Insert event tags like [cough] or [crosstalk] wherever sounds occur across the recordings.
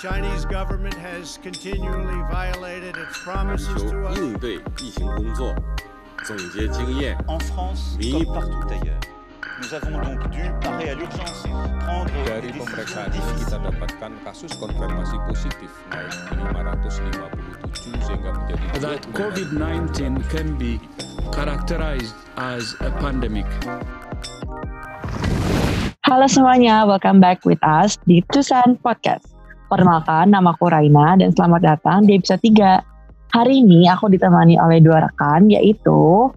Chinese government has continually violated its promises 求 to us. 应对疫情工作，总结经验， En France, Oui. comme partout ailleurs, nous avons donc dû parer à l'urgence prendre Dari des pemeriksaan décisions ini kita difficiles. dapatkan kasus konfirmasi positif naik 557 sehingga menjadi that 20.200 COVID-19 can be characterized as a pandemic. Halo semuanya, welcome back with us di Tusan Podcast. Perkenalkan, nama aku Raina dan selamat datang di episode 3. Hari ini aku ditemani oleh dua rekan, yaitu...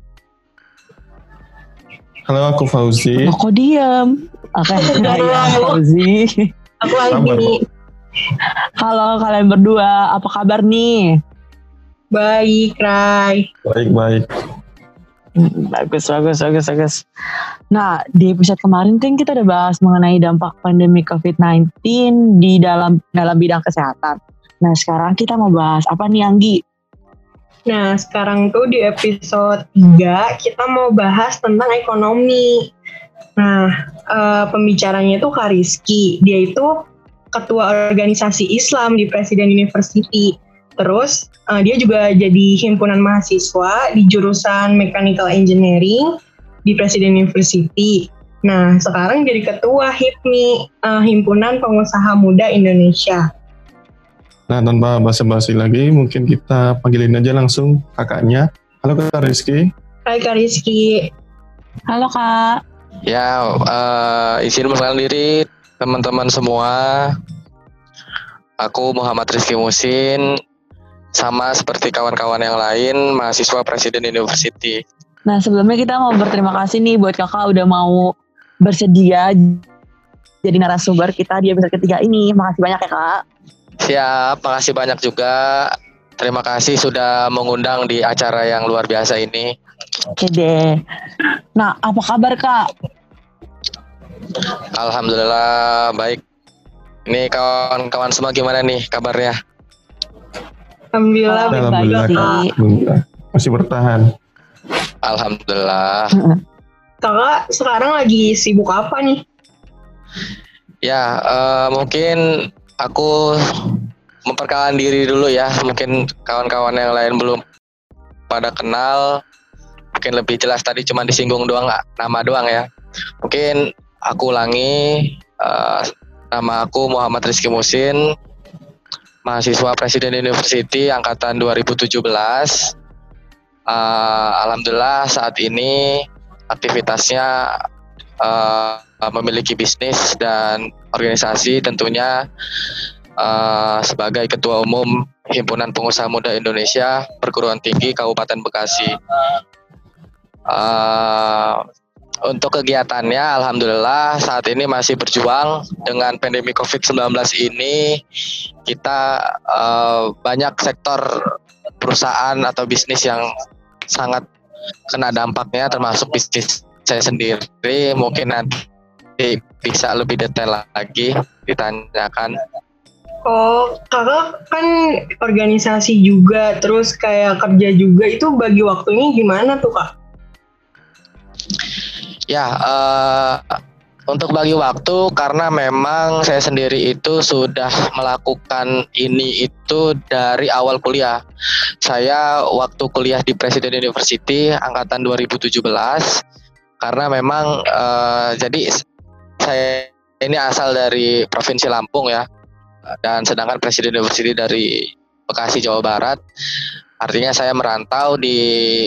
Halo, aku Fauzi. Aku diem. Oke, saya [laughs] Fauzi. Aku lagi Halo kalian berdua, apa kabar nih? baik, Rai. Baik-baik. Hmm, Bagus, bagus, bagus, bagus. Nah, di episode kemarin kan kita udah bahas mengenai dampak pandemi COVID-19 di dalam dalam bidang kesehatan. Nah, sekarang kita mau bahas apa nih, Anggi? Nah, sekarang tuh di episode 3 kita mau bahas tentang ekonomi. Nah, eh, pembicaranya itu Kak Rizky. Dia itu ketua organisasi Islam di Presiden University. Terus eh, dia juga jadi himpunan mahasiswa di jurusan Mechanical Engineering di Presiden University. Nah, sekarang jadi ketua HIPMI, eh, Himpunan Pengusaha Muda Indonesia. Nah, tanpa basa-basi lagi, mungkin kita panggilin aja langsung kakaknya. Halo Kak Rizky. Hai Kak Rizky. Halo, Kak. Ya, eh, izin memperkenalkan diri teman-teman semua. Aku Muhammad Rizky Musin, sama seperti kawan-kawan yang lain, mahasiswa Presiden University. Nah, sebelumnya kita mau berterima kasih nih buat kakak udah mau bersedia jadi narasumber kita di episode ketiga ini. Makasih banyak ya, Kak. Siap, makasih banyak juga. Terima kasih sudah mengundang di acara yang luar biasa ini. Oke deh. Nah, apa kabar, Kak? Alhamdulillah baik. Ini kawan-kawan semua gimana nih kabarnya? Alhamdulillah Alhamdulillah. Alhamdulillah. Masih bertahan. Alhamdulillah. Kakak sekarang lagi sibuk apa nih? Ya, eh, mungkin aku memperkenalkan diri dulu ya. Mungkin kawan-kawan yang lain belum pada kenal. Mungkin lebih jelas tadi cuma disinggung doang nama doang ya. Mungkin aku ulangi eh, nama aku Muhammad Rizky Musin, mahasiswa Presiden University angkatan 2017. Eh, Alhamdulillah saat ini aktivitasnya eh, memiliki bisnis dan organisasi tentunya eh, sebagai ketua umum Himpunan Pengusaha Muda Indonesia Perguruan Tinggi Kabupaten Bekasi. Eh, untuk kegiatannya, alhamdulillah saat ini masih berjuang dengan pandemi COVID-19 ini. Kita eh, banyak sektor perusahaan atau bisnis yang sangat kena dampaknya, termasuk bisnis saya sendiri. Mungkin nanti bisa lebih detail lagi ditanyakan. Oh, kakak kan organisasi juga, terus kayak kerja juga, itu bagi waktunya gimana tuh kak? Ya, eh, untuk bagi waktu karena memang saya sendiri itu sudah melakukan ini itu dari awal kuliah. Saya waktu kuliah di Presiden University angkatan 2017 karena memang eh, jadi saya ini asal dari Provinsi Lampung ya. Dan sedangkan Presiden University dari Bekasi Jawa Barat. Artinya saya merantau di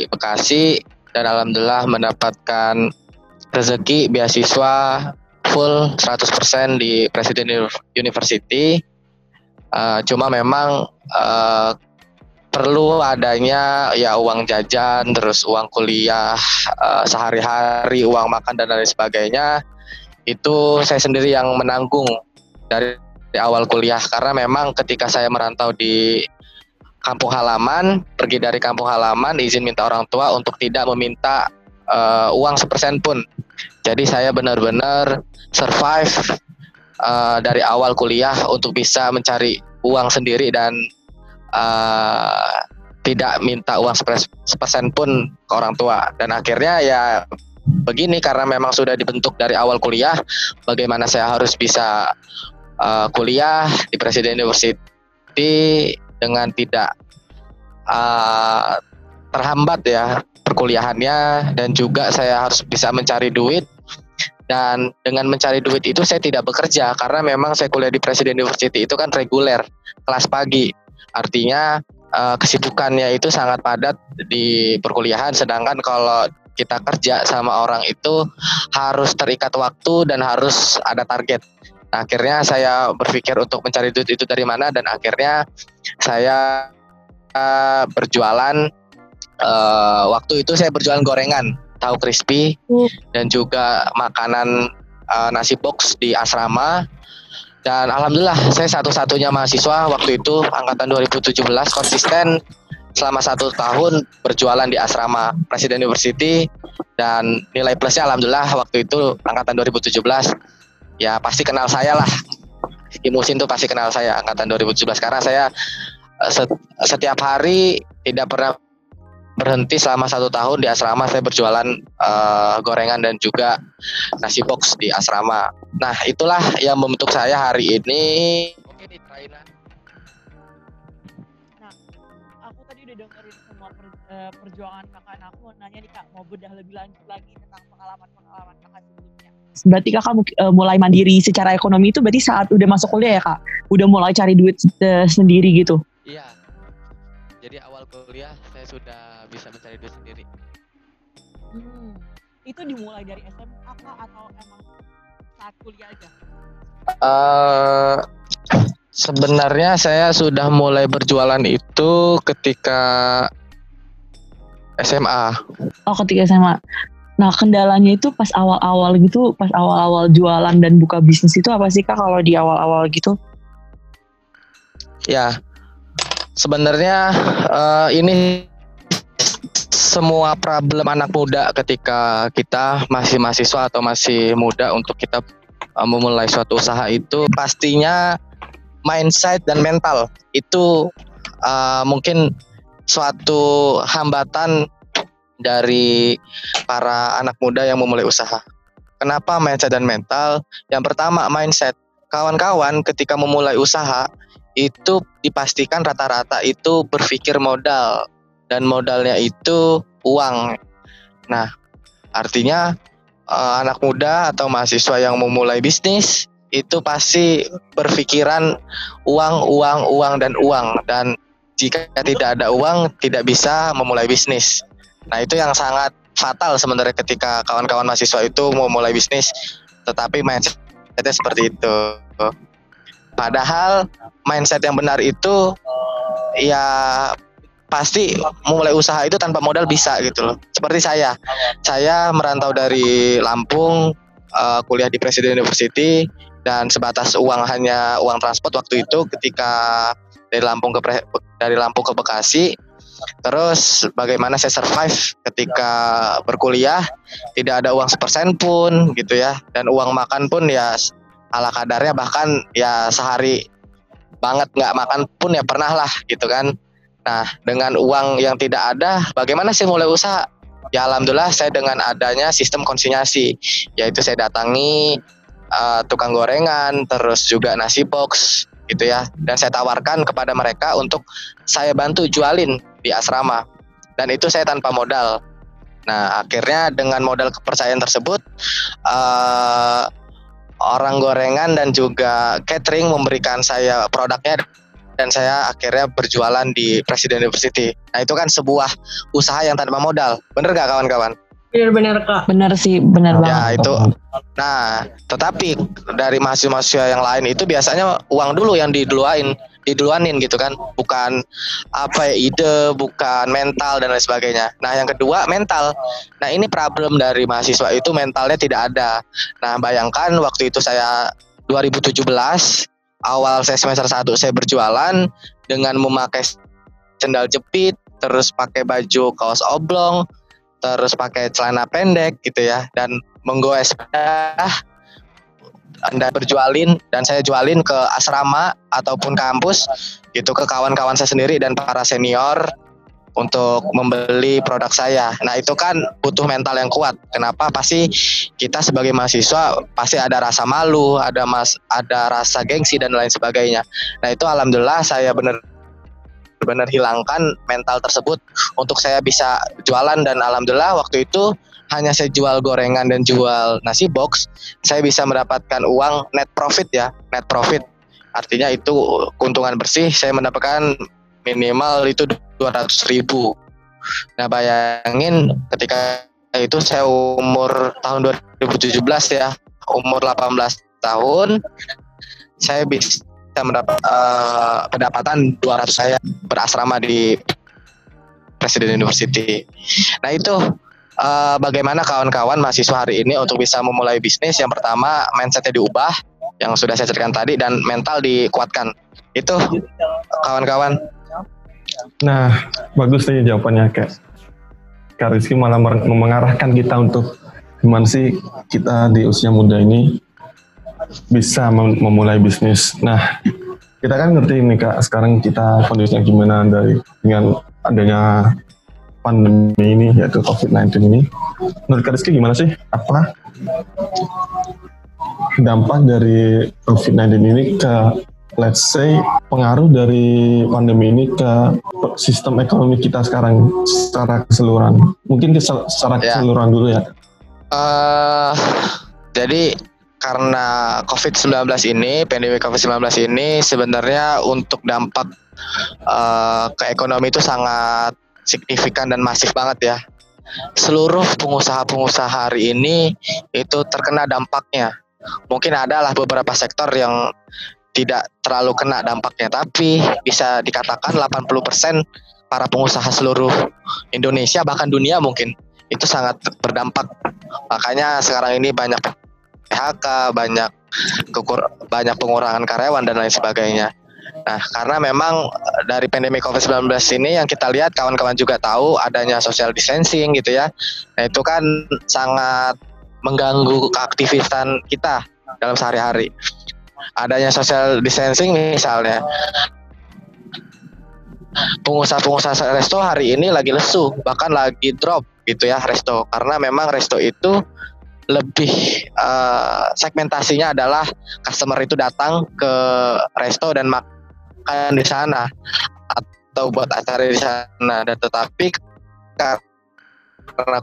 Bekasi dan alhamdulillah mendapatkan rezeki beasiswa full 100% di Presiden Uni- University. Uh, cuma memang uh, perlu adanya ya uang jajan, terus uang kuliah uh, sehari-hari, uang makan dan lain sebagainya. Itu saya sendiri yang menanggung dari, dari awal kuliah karena memang ketika saya merantau di kampung halaman, pergi dari kampung halaman, izin minta orang tua untuk tidak meminta uh, uang sepersen pun. Jadi saya benar-benar survive uh, dari awal kuliah untuk bisa mencari uang sendiri dan uh, tidak minta uang sepers- sepersen pun ke orang tua. Dan akhirnya ya begini karena memang sudah dibentuk dari awal kuliah, bagaimana saya harus bisa uh, kuliah di Presiden University dengan tidak uh, terhambat ya perkuliahannya dan juga saya harus bisa mencari duit. Dan dengan mencari duit itu saya tidak bekerja karena memang saya kuliah di Presiden University itu kan reguler kelas pagi. Artinya uh, kesibukannya itu sangat padat di perkuliahan. Sedangkan kalau kita kerja sama orang itu harus terikat waktu dan harus ada target. Nah, akhirnya saya berpikir untuk mencari duit itu dari mana dan akhirnya saya uh, berjualan uh, waktu itu saya berjualan gorengan tahu crispy dan juga makanan uh, nasi box di asrama. Dan alhamdulillah saya satu-satunya mahasiswa waktu itu angkatan 2017 konsisten selama satu tahun berjualan di asrama Presiden University. Dan nilai plusnya alhamdulillah waktu itu angkatan 2017 ya pasti kenal saya lah. Imusin tuh pasti kenal saya angkatan 2017 karena saya eh, setiap hari tidak pernah berhenti selama satu tahun di asrama saya berjualan uh, gorengan dan juga nasi box di asrama. Nah itulah yang membentuk saya hari ini. Oke di Nah aku tadi udah dengerin semua per, uh, perjuangan kakak. Nah, aku mau nanya nih kak, mau bedah lebih lanjut lagi tentang pengalaman-pengalaman kakak sebelumnya. Berarti kakak uh, mulai mandiri secara ekonomi itu berarti saat udah masuk kuliah ya kak? Udah mulai cari duit uh, sendiri gitu? Iya. Jadi awal kuliah saya sudah bisa mencari duit sendiri. Hmm. Itu dimulai dari SMA kah atau emang saat kuliah aja? Uh, sebenarnya saya sudah mulai berjualan itu ketika SMA. Oh, ketika SMA. Nah, kendalanya itu pas awal-awal gitu, pas awal-awal jualan dan buka bisnis itu apa sih Kak kalau di awal-awal gitu? Ya. Sebenarnya uh, ini semua problem anak muda ketika kita masih mahasiswa atau masih muda untuk kita uh, memulai suatu usaha itu pastinya mindset dan mental itu uh, mungkin suatu hambatan dari para anak muda yang memulai usaha. Kenapa mindset dan mental? Yang pertama mindset. Kawan-kawan ketika memulai usaha itu dipastikan rata-rata itu berpikir modal dan modalnya itu uang. Nah, artinya uh, anak muda atau mahasiswa yang memulai bisnis itu pasti berpikiran uang, uang, uang dan uang dan jika tidak ada uang tidak bisa memulai bisnis. Nah, itu yang sangat fatal sebenarnya ketika kawan-kawan mahasiswa itu mau mulai bisnis tetapi mindsetnya seperti itu. Padahal mindset yang benar itu ya pasti mulai usaha itu tanpa modal bisa gitu loh. Seperti saya, saya merantau dari Lampung, uh, kuliah di Presiden University dan sebatas uang hanya uang transport waktu itu ketika dari Lampung ke dari Lampung ke Bekasi. Terus bagaimana saya survive ketika berkuliah tidak ada uang sepersen pun gitu ya dan uang makan pun ya ala kadarnya bahkan ya sehari banget nggak makan pun ya pernah lah gitu kan Nah, dengan uang yang tidak ada, bagaimana sih mulai usaha? Ya alhamdulillah saya dengan adanya sistem konsinyasi, yaitu saya datangi uh, tukang gorengan, terus juga nasi box gitu ya, dan saya tawarkan kepada mereka untuk saya bantu jualin di asrama. Dan itu saya tanpa modal. Nah, akhirnya dengan modal kepercayaan tersebut uh, orang gorengan dan juga catering memberikan saya produknya dan saya akhirnya berjualan di Presiden University. Nah itu kan sebuah usaha yang tanpa modal, bener gak kawan-kawan? Bener-bener kak. Bener sih, bener ya, banget. Ya itu. Nah, tetapi dari mahasiswa-mahasiswa yang lain itu biasanya uang dulu yang diduluain, diduluanin gitu kan, bukan apa ya ide, bukan mental dan lain sebagainya. Nah yang kedua mental. Nah ini problem dari mahasiswa itu mentalnya tidak ada. Nah bayangkan waktu itu saya 2017 awal saya semester 1 saya berjualan dengan memakai sendal jepit, terus pakai baju kaos oblong, terus pakai celana pendek gitu ya. Dan menggoes dah anda berjualin dan saya jualin ke asrama ataupun kampus gitu ke kawan-kawan saya sendiri dan para senior untuk membeli produk saya. Nah itu kan butuh mental yang kuat. Kenapa? Pasti kita sebagai mahasiswa pasti ada rasa malu, ada mas, ada rasa gengsi dan lain sebagainya. Nah itu alhamdulillah saya benar benar hilangkan mental tersebut untuk saya bisa jualan dan alhamdulillah waktu itu hanya saya jual gorengan dan jual nasi box saya bisa mendapatkan uang net profit ya net profit artinya itu keuntungan bersih saya mendapatkan minimal itu 200 ribu nah bayangin ketika itu saya umur tahun 2017 ya umur 18 tahun saya bisa mendapat uh, pendapatan 200 saya berasrama di Presiden University. Nah itu uh, bagaimana kawan-kawan mahasiswa hari ini untuk bisa memulai bisnis? Yang pertama mindsetnya diubah, yang sudah saya ceritakan tadi dan mental dikuatkan. Itu kawan-kawan. Nah bagus nih jawabannya kayak Kak Rizky malah mengarahkan kita untuk gimana sih kita di usia muda ini bisa memulai bisnis. Nah, kita kan ngerti nih kak, sekarang kita kondisinya gimana dari dengan adanya pandemi ini yaitu COVID-19 ini. Menurut Kak Rizky gimana sih? Apa dampak dari COVID-19 ini ke let's say pengaruh dari pandemi ini ke sistem ekonomi kita sekarang secara keseluruhan. Mungkin secara ya. keseluruhan dulu ya. Uh, jadi karena COVID-19 ini, pandemi COVID-19 ini sebenarnya untuk dampak uh, ke ekonomi itu sangat signifikan dan masif banget ya. Seluruh pengusaha-pengusaha hari ini itu terkena dampaknya. Mungkin adalah beberapa sektor yang tidak terlalu kena dampaknya, tapi bisa dikatakan 80% para pengusaha seluruh Indonesia bahkan dunia mungkin itu sangat berdampak. Makanya sekarang ini banyak PHK, banyak kekur banyak pengurangan karyawan dan lain sebagainya. Nah, karena memang eh, dari pandemi COVID-19 ini yang kita lihat kawan-kawan juga tahu adanya social distancing gitu ya. Nah, itu kan sangat mengganggu keaktifan kita dalam sehari-hari. Adanya social distancing misalnya. Pengusaha-pengusaha resto hari ini lagi lesu, bahkan lagi drop gitu ya resto. Karena memang resto itu lebih uh, segmentasinya adalah customer itu datang ke resto dan makan di sana atau buat acara di sana. Dan tetapi karena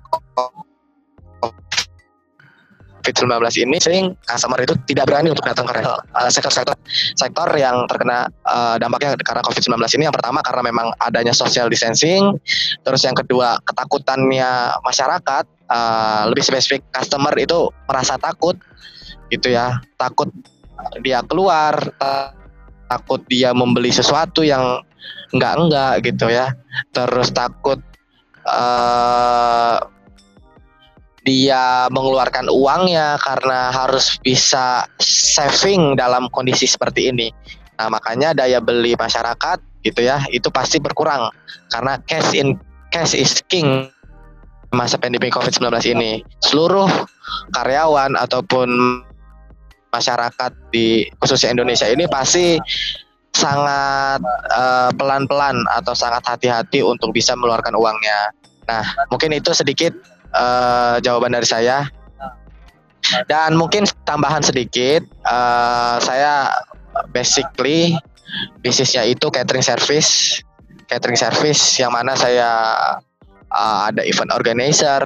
COVID-19 ini sering customer itu tidak berani untuk datang ke. Uh, sektor-sektor sektor yang terkena uh, dampaknya karena COVID-19 ini yang pertama karena memang adanya social distancing, terus yang kedua ketakutannya masyarakat uh, lebih spesifik customer itu merasa takut gitu ya takut dia keluar takut dia membeli sesuatu yang enggak enggak gitu ya terus takut uh, dia mengeluarkan uangnya karena harus bisa saving dalam kondisi seperti ini. Nah, makanya daya beli masyarakat gitu ya, itu pasti berkurang karena cash in cash is king masa pandemi Covid-19 ini. Seluruh karyawan ataupun masyarakat di khususnya Indonesia ini pasti sangat uh, pelan-pelan atau sangat hati-hati untuk bisa mengeluarkan uangnya. Nah, mungkin itu sedikit uh, jawaban dari saya. Dan mungkin tambahan sedikit, uh, saya basically bisnisnya itu catering service, catering service yang mana saya uh, ada event organizer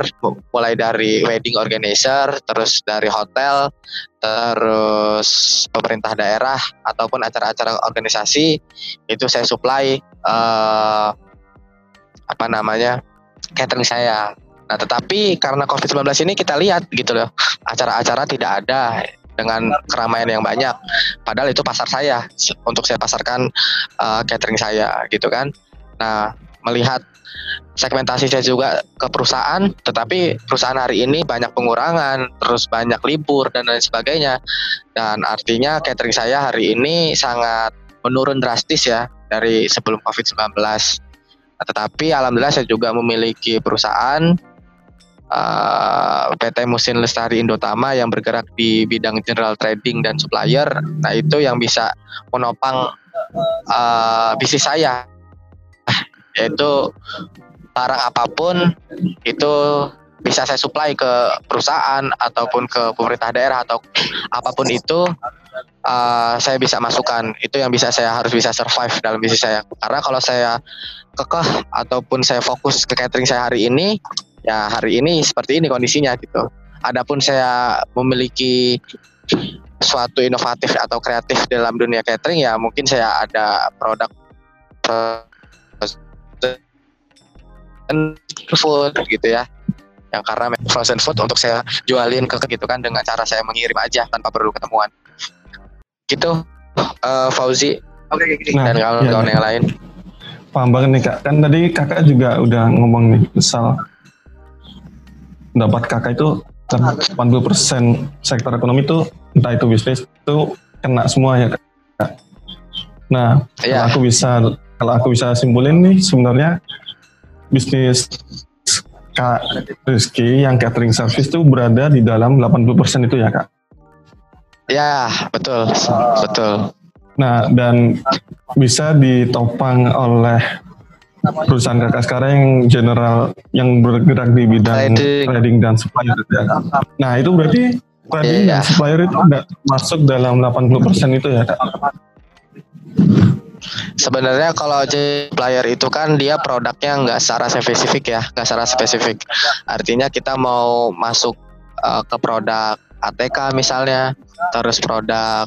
mulai dari wedding organizer terus dari hotel terus pemerintah daerah ataupun acara-acara organisasi itu saya supply uh, apa namanya catering saya nah tetapi karena covid 19 ini kita lihat gitu loh acara-acara tidak ada dengan keramaian yang banyak padahal itu pasar saya untuk saya pasarkan uh, catering saya gitu kan nah melihat segmentasi saya juga ke perusahaan, tetapi perusahaan hari ini banyak pengurangan, terus banyak libur dan lain sebagainya. Dan artinya catering saya hari ini sangat menurun drastis ya dari sebelum COVID-19. Nah, tetapi alhamdulillah saya juga memiliki perusahaan eh, PT Musin Lestari Indotama yang bergerak di bidang general trading dan supplier. Nah, itu yang bisa menopang uh, bisnis saya. Yaitu barang apa pun itu bisa saya supply ke perusahaan ataupun ke pemerintah daerah atau apa pun itu uh, saya bisa masukkan. Itu yang bisa saya harus bisa survive dalam bisnis saya. Karena kalau saya kekeh ataupun saya fokus ke catering saya hari ini ya hari ini seperti ini kondisinya gitu. Adapun saya memiliki suatu inovatif atau kreatif dalam dunia catering ya mungkin saya ada produk food gitu ya. Yang karena frozen food untuk saya jualin ke gitu kan dengan cara saya mengirim aja tanpa perlu ketemuan. Gitu uh, Fauzi. Nah, dan kawan-kawan ya, yang lain. Paham banget nih kak. Kan tadi kakak juga udah ngomong nih misal dapat kakak itu 80% sektor ekonomi itu entah itu bisnis itu kena semua ya kak nah ya. kalau aku bisa kalau aku bisa simpulin nih sebenarnya bisnis Kak Rizky yang catering service itu berada di dalam 80% itu ya Kak? Ya, betul. Betul. Nah, dan bisa ditopang oleh perusahaan kakak sekarang yang general yang bergerak di bidang trading, trading dan supplier ya. Nah, itu berarti trading yeah. dan supplier itu enggak masuk dalam 80% itu ya, Kak? Sebenarnya kalau player itu kan dia produknya nggak secara spesifik ya, nggak secara spesifik. Artinya kita mau masuk uh, ke produk ATK misalnya, terus produk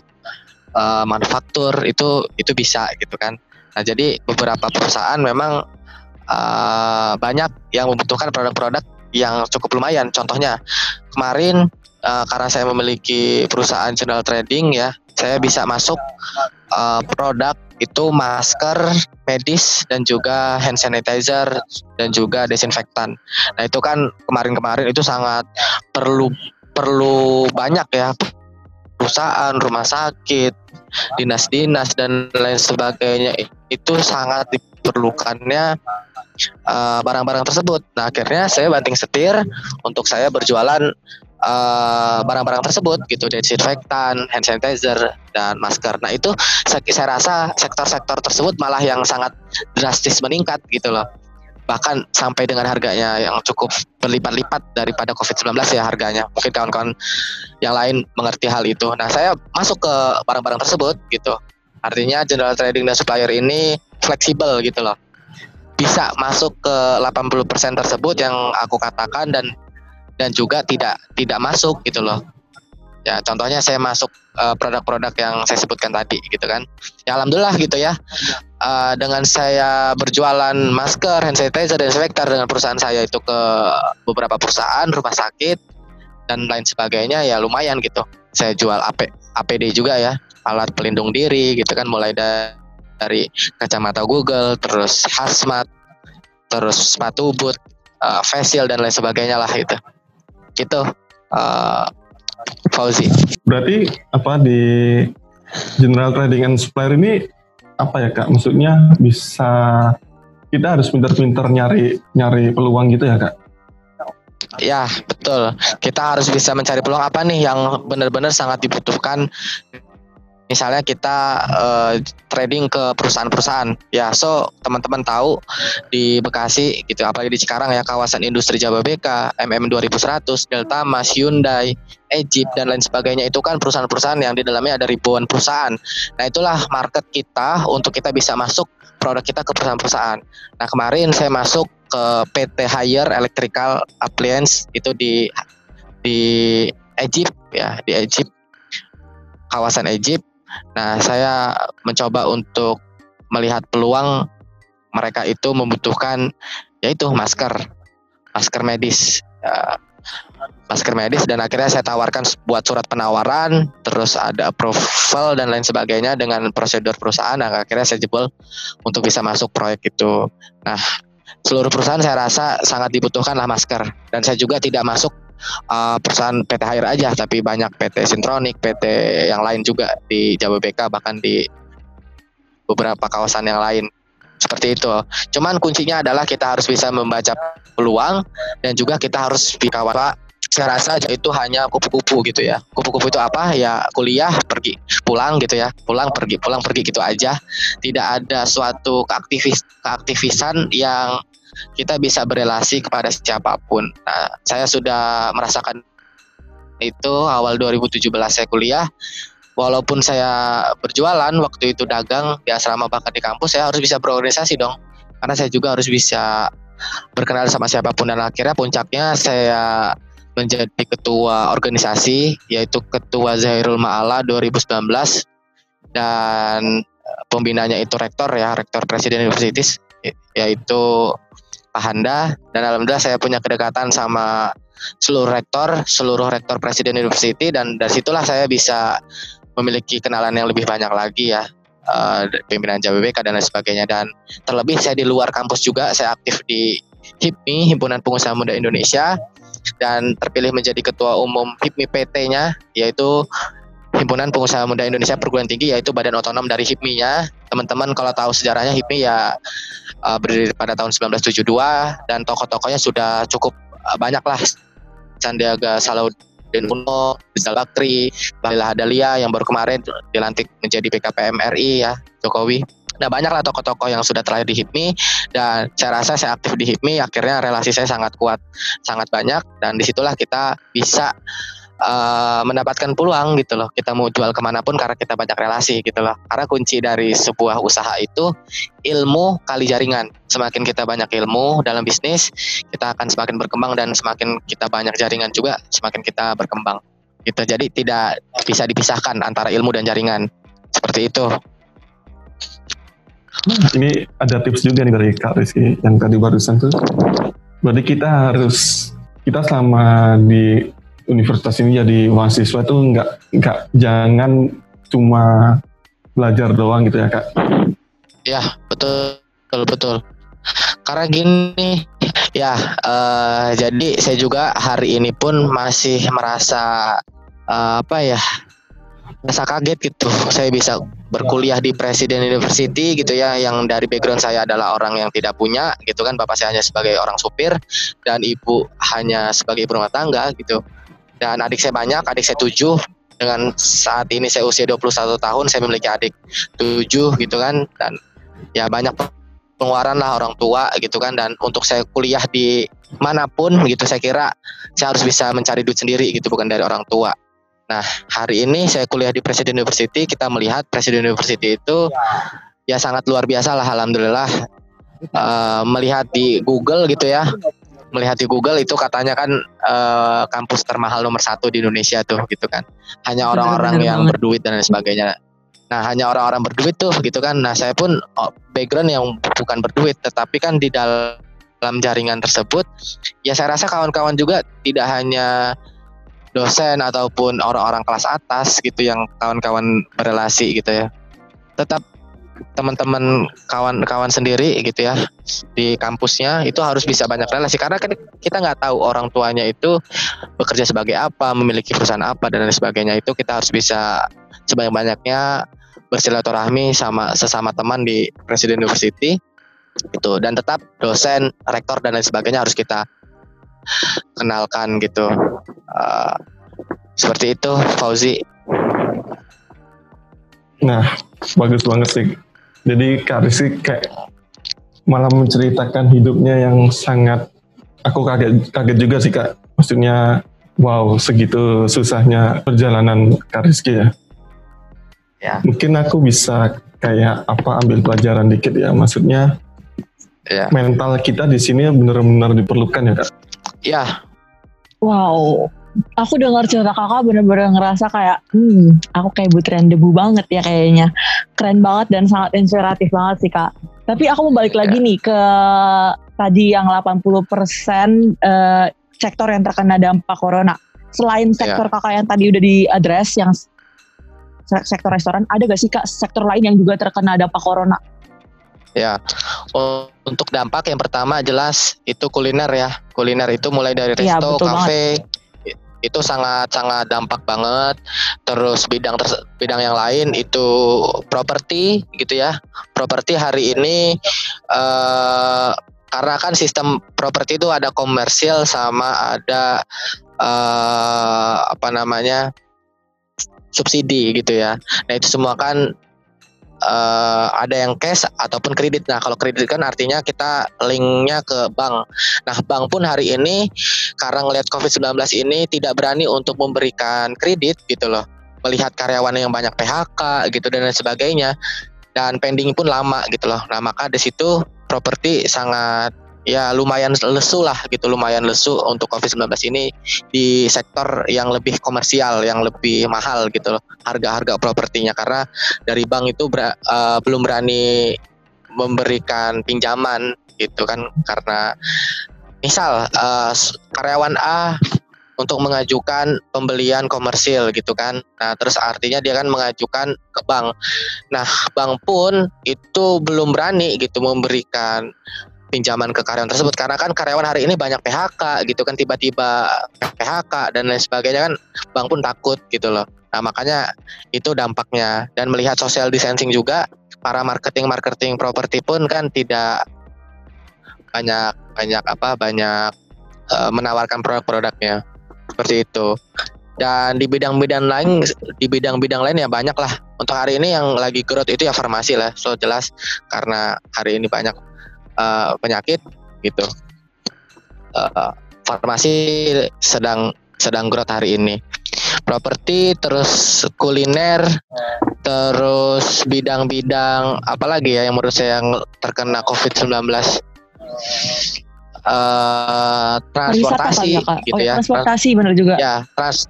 uh, manufaktur itu itu bisa gitu kan. Nah jadi beberapa perusahaan memang uh, banyak yang membutuhkan produk-produk yang cukup lumayan. Contohnya kemarin uh, karena saya memiliki perusahaan general trading ya, saya bisa masuk uh, produk itu masker medis dan juga hand sanitizer dan juga desinfektan. Nah itu kan kemarin-kemarin itu sangat perlu perlu banyak ya perusahaan, rumah sakit, dinas-dinas dan lain sebagainya itu sangat diperlukannya eh, barang-barang uh, tersebut. Nah akhirnya saya banting setir untuk saya berjualan Eh, barang-barang uh, tersebut gitu desinfektan, hand sanitizer dan masker. Nah itu saya, saya rasa sektor-sektor tersebut malah yang sangat drastis meningkat gitu loh. Bahkan sampai dengan harganya yang cukup berlipat-lipat daripada COVID-19 ya harganya. Mungkin kawan-kawan yang lain mengerti hal itu. Nah saya masuk ke barang-barang tersebut gitu. Artinya general trading dan supplier ini fleksibel gitu loh bisa masuk ke 80% tersebut yang aku katakan dan dan juga tidak tidak masuk gitu loh ya contohnya saya masuk eh, produk-produk yang saya sebutkan tadi gitu kan ya alhamdulillah gitu ya uh, dengan saya berjualan masker hand sanitizer dan desinfektan dengan perusahaan saya itu ke beberapa perusahaan rumah sakit dan lain sebagainya ya lumayan gitu saya jual AP, APD juga ya alat pelindung diri gitu kan mulai dari, dari kacamata Google terus hazmat terus sepatu boot uh, face shield dan lain sebagainya lah itu gitu uh, Fauzi. Berarti apa di general trading and supplier ini apa ya kak? Maksudnya bisa kita harus pintar-pintar nyari nyari peluang gitu ya kak? Ya betul. Kita harus bisa mencari peluang apa nih yang benar-benar sangat dibutuhkan misalnya kita uh, trading ke perusahaan-perusahaan. Ya so teman-teman tahu di Bekasi gitu apalagi di Cikarang ya kawasan industri Jababeka MM 2100 Delta Mas Hyundai Egypt dan lain sebagainya itu kan perusahaan-perusahaan yang di dalamnya ada ribuan perusahaan. Nah itulah market kita untuk kita bisa masuk produk kita ke perusahaan-perusahaan. Nah kemarin saya masuk ke PT Hire Electrical Appliance itu di di Egypt ya di Egypt kawasan Egypt Nah, saya mencoba untuk melihat peluang mereka itu membutuhkan yaitu masker, masker medis, ya, masker medis dan akhirnya saya tawarkan buat surat penawaran, terus ada approval dan lain sebagainya dengan prosedur perusahaan. Nah, akhirnya saya jebol untuk bisa masuk proyek itu. Nah, seluruh perusahaan saya rasa sangat dibutuhkanlah masker dan saya juga tidak masuk uh, perusahaan PT Hire aja tapi banyak PT Sintronic, PT yang lain juga di Jababeka bahkan di beberapa kawasan yang lain seperti itu. Cuman kuncinya adalah kita harus bisa membaca peluang dan juga kita harus bisa saya rasa itu hanya kupu-kupu gitu ya. Kupu-kupu itu apa? Ya kuliah, pergi, pulang gitu ya. Pulang, pergi, pulang, pergi gitu aja. Tidak ada suatu keaktivis keaktivisan yang kita bisa berelasi kepada siapa pun. Nah, saya sudah merasakan itu awal 2017 saya kuliah. Walaupun saya berjualan waktu itu dagang di asrama bakat di kampus, saya harus bisa berorganisasi dong. Karena saya juga harus bisa berkenal sama siapa pun dan akhirnya puncaknya saya menjadi ketua organisasi yaitu ketua Zahirul Ma'ala 2019 dan pembinanya itu rektor ya rektor Presiden Universities yaitu Pak Handa dan alhamdulillah saya punya kedekatan sama seluruh rektor seluruh rektor Presiden University. Dan dari situlah saya bisa memiliki kenalan yang lebih banyak lagi ya. Uh, pimpinan JBBK dan lain sebagainya. Dan terlebih saya di luar kampus juga saya aktif di HIPMI Himpunan Pengusaha Muda Indonesia. Dan terpilih menjadi ketua umum HIPMI PT-nya yaitu Himpunan Pengusaha Muda Indonesia Perguruan Tinggi yaitu badan otonom dari HIPMI-nya. Teman-teman kalau tahu sejarahnya HIPMI ya uh, berdiri pada tahun 1972 dan tokoh-tokohnya sudah cukup uh, banyak lah. Sandiaga Salahuddin Uno, Rizal Bakri, Bahlil Hadalia yang baru kemarin dilantik menjadi BKPM RI ya, Jokowi. Nah banyaklah tokoh-tokoh yang sudah terlahir di HIPMI dan saya rasa saya aktif di HIPMI akhirnya relasi saya sangat kuat, sangat banyak dan di situlah kita bisa uh, mendapatkan peluang gitu loh. Kita mau jual ke mana pun karena kita banyak relasi gitu loh. Karena kunci dari sebuah usaha itu ilmu kali jaringan. Semakin kita banyak ilmu dalam bisnis, kita akan semakin berkembang dan semakin kita banyak jaringan juga, semakin kita berkembang. Gitu. Jadi tidak bisa dipisahkan antara ilmu dan jaringan. Seperti itu. Ini ada tips juga nih dari Kak Rizky yang tadi barusan tuh. Berarti kita harus kita selama di universitas ini jadi mahasiswa itu nggak nggak jangan cuma belajar doang gitu ya kak? Ya betul betul betul. Karena gini ya uh, jadi saya juga hari ini pun masih merasa uh, apa ya merasa kaget gitu saya bisa berkuliah di Presiden University gitu ya yang dari background saya adalah orang yang tidak punya gitu kan bapak saya hanya sebagai orang supir dan ibu hanya sebagai ibu rumah tangga gitu dan adik saya banyak adik saya tujuh. Dengan saat ini saya usia 21 tahun saya memiliki adik tujuh gitu kan. Dan ya banyak pengeluaran lah orang tua gitu kan. Dan untuk saya kuliah di mana pun gitu saya kira saya harus bisa mencari duit sendiri gitu bukan dari orang tua. Nah, hari ini saya kuliah di Presiden University, kita melihat Presiden University itu ya sangat luar biasa lah alhamdulillah. Uh, melihat di Google gitu ya. Melihat di Google itu katanya kan uh, kampus termahal nomor satu di Indonesia tuh gitu kan. Hanya orang-orang yang berduit dan lain sebagainya. Nah, hanya orang-orang berduit tuh gitu kan. Nah, saya pun oh, background yang bukan berduit, tetapi kan di dalam jaringan tersebut, ya saya rasa kawan-kawan juga tidak hanya dosen ataupun orang-orang kelas atas gitu yang kawan-kawan berelasi gitu ya tetap teman-teman kawan-kawan sendiri gitu ya di kampusnya itu harus bisa banyak relasi. Karena kan kita nggak tahu orang tuanya itu bekerja sebagai apa memiliki perusahaan apa dan lain sebagainya. Itu kita harus bisa sebanyak-banyaknya bersilaturahmi sama sesama teman di Presiden University itu dan tetap dosen rektor dan lain sebagainya harus kita kenalkan gitu. Uh, seperti itu Fauzi. Nah bagus banget sih. Jadi Kak Rizky kayak malah menceritakan hidupnya yang sangat aku kaget kaget juga sih Kak. Maksudnya wow segitu susahnya perjalanan Kak Rizky ya. Ya. Mungkin aku bisa kayak apa ambil pelajaran dikit ya. Maksudnya ya. mental kita di sini benar-benar diperlukan ya kak. Ya. Wow, aku dengar cerita kakak bener-bener ngerasa kayak, hmm, aku kayak butiran debu banget ya kayaknya. Keren banget dan sangat inspiratif banget sih kak. Tapi aku mau balik lagi nih ke tadi yang 80% eh, sektor yang terkena dampak corona. Selain sektor kakak yang tadi udah diadres yang se- sektor restoran, ada gak sih kak sektor lain yang juga terkena dampak corona? Ya, untuk dampak yang pertama jelas itu kuliner ya. Kuliner itu mulai dari Iya, resto, betul kafe i- itu sangat sangat dampak banget. Terus bidang ters- bidang yang lain itu properti gitu ya. Properti hari ini eh karena kan sistem properti itu ada komersial sama ada eh apa namanya subsidi gitu ya. Nah itu semua kan eh, ada yang cash ataupun kredit. Nah kalau kredit kan artinya kita linknya ke bank. Nah bank pun hari ini karena ngelihat COVID-19 ini tidak berani untuk memberikan kredit gitu loh. Melihat karyawan yang banyak PHK gitu dan lain sebagainya. Dan pending pun lama gitu loh. Nah maka di situ properti sangat ya lumayan lesu lah gitu lumayan lesu untuk COVID-19 ini di sektor yang lebih komersial yang lebih mahal gitu loh harga-harga propertinya karena dari bank itu ber, uh, belum berani memberikan pinjaman gitu kan karena misal uh, karyawan A untuk mengajukan pembelian komersil gitu kan. Nah, terus artinya dia kan mengajukan ke bank. Nah, bank pun itu belum berani gitu memberikan pinjaman ke karyawan tersebut karena kan karyawan hari ini banyak PHK gitu kan tiba-tiba PHK dan lain sebagainya kan bank pun takut gitu loh. Nah, makanya itu dampaknya dan melihat social distancing juga para marketing marketing properti pun kan tidak banyak banyak apa banyak uh, menawarkan produk-produknya seperti itu. Dan di bidang-bidang lain di bidang-bidang lain ya banyak lah. Untuk hari ini yang lagi growth itu ya farmasi lah. So jelas karena hari ini banyak uh, penyakit gitu. Uh, farmasi sedang sedang growth hari ini. Properti terus kuliner terus bidang-bidang apalagi ya yang menurut saya yang terkena COVID-19 uh, transportasi ya, Kak? gitu oh, ya. Transportasi benar juga. Ya, trans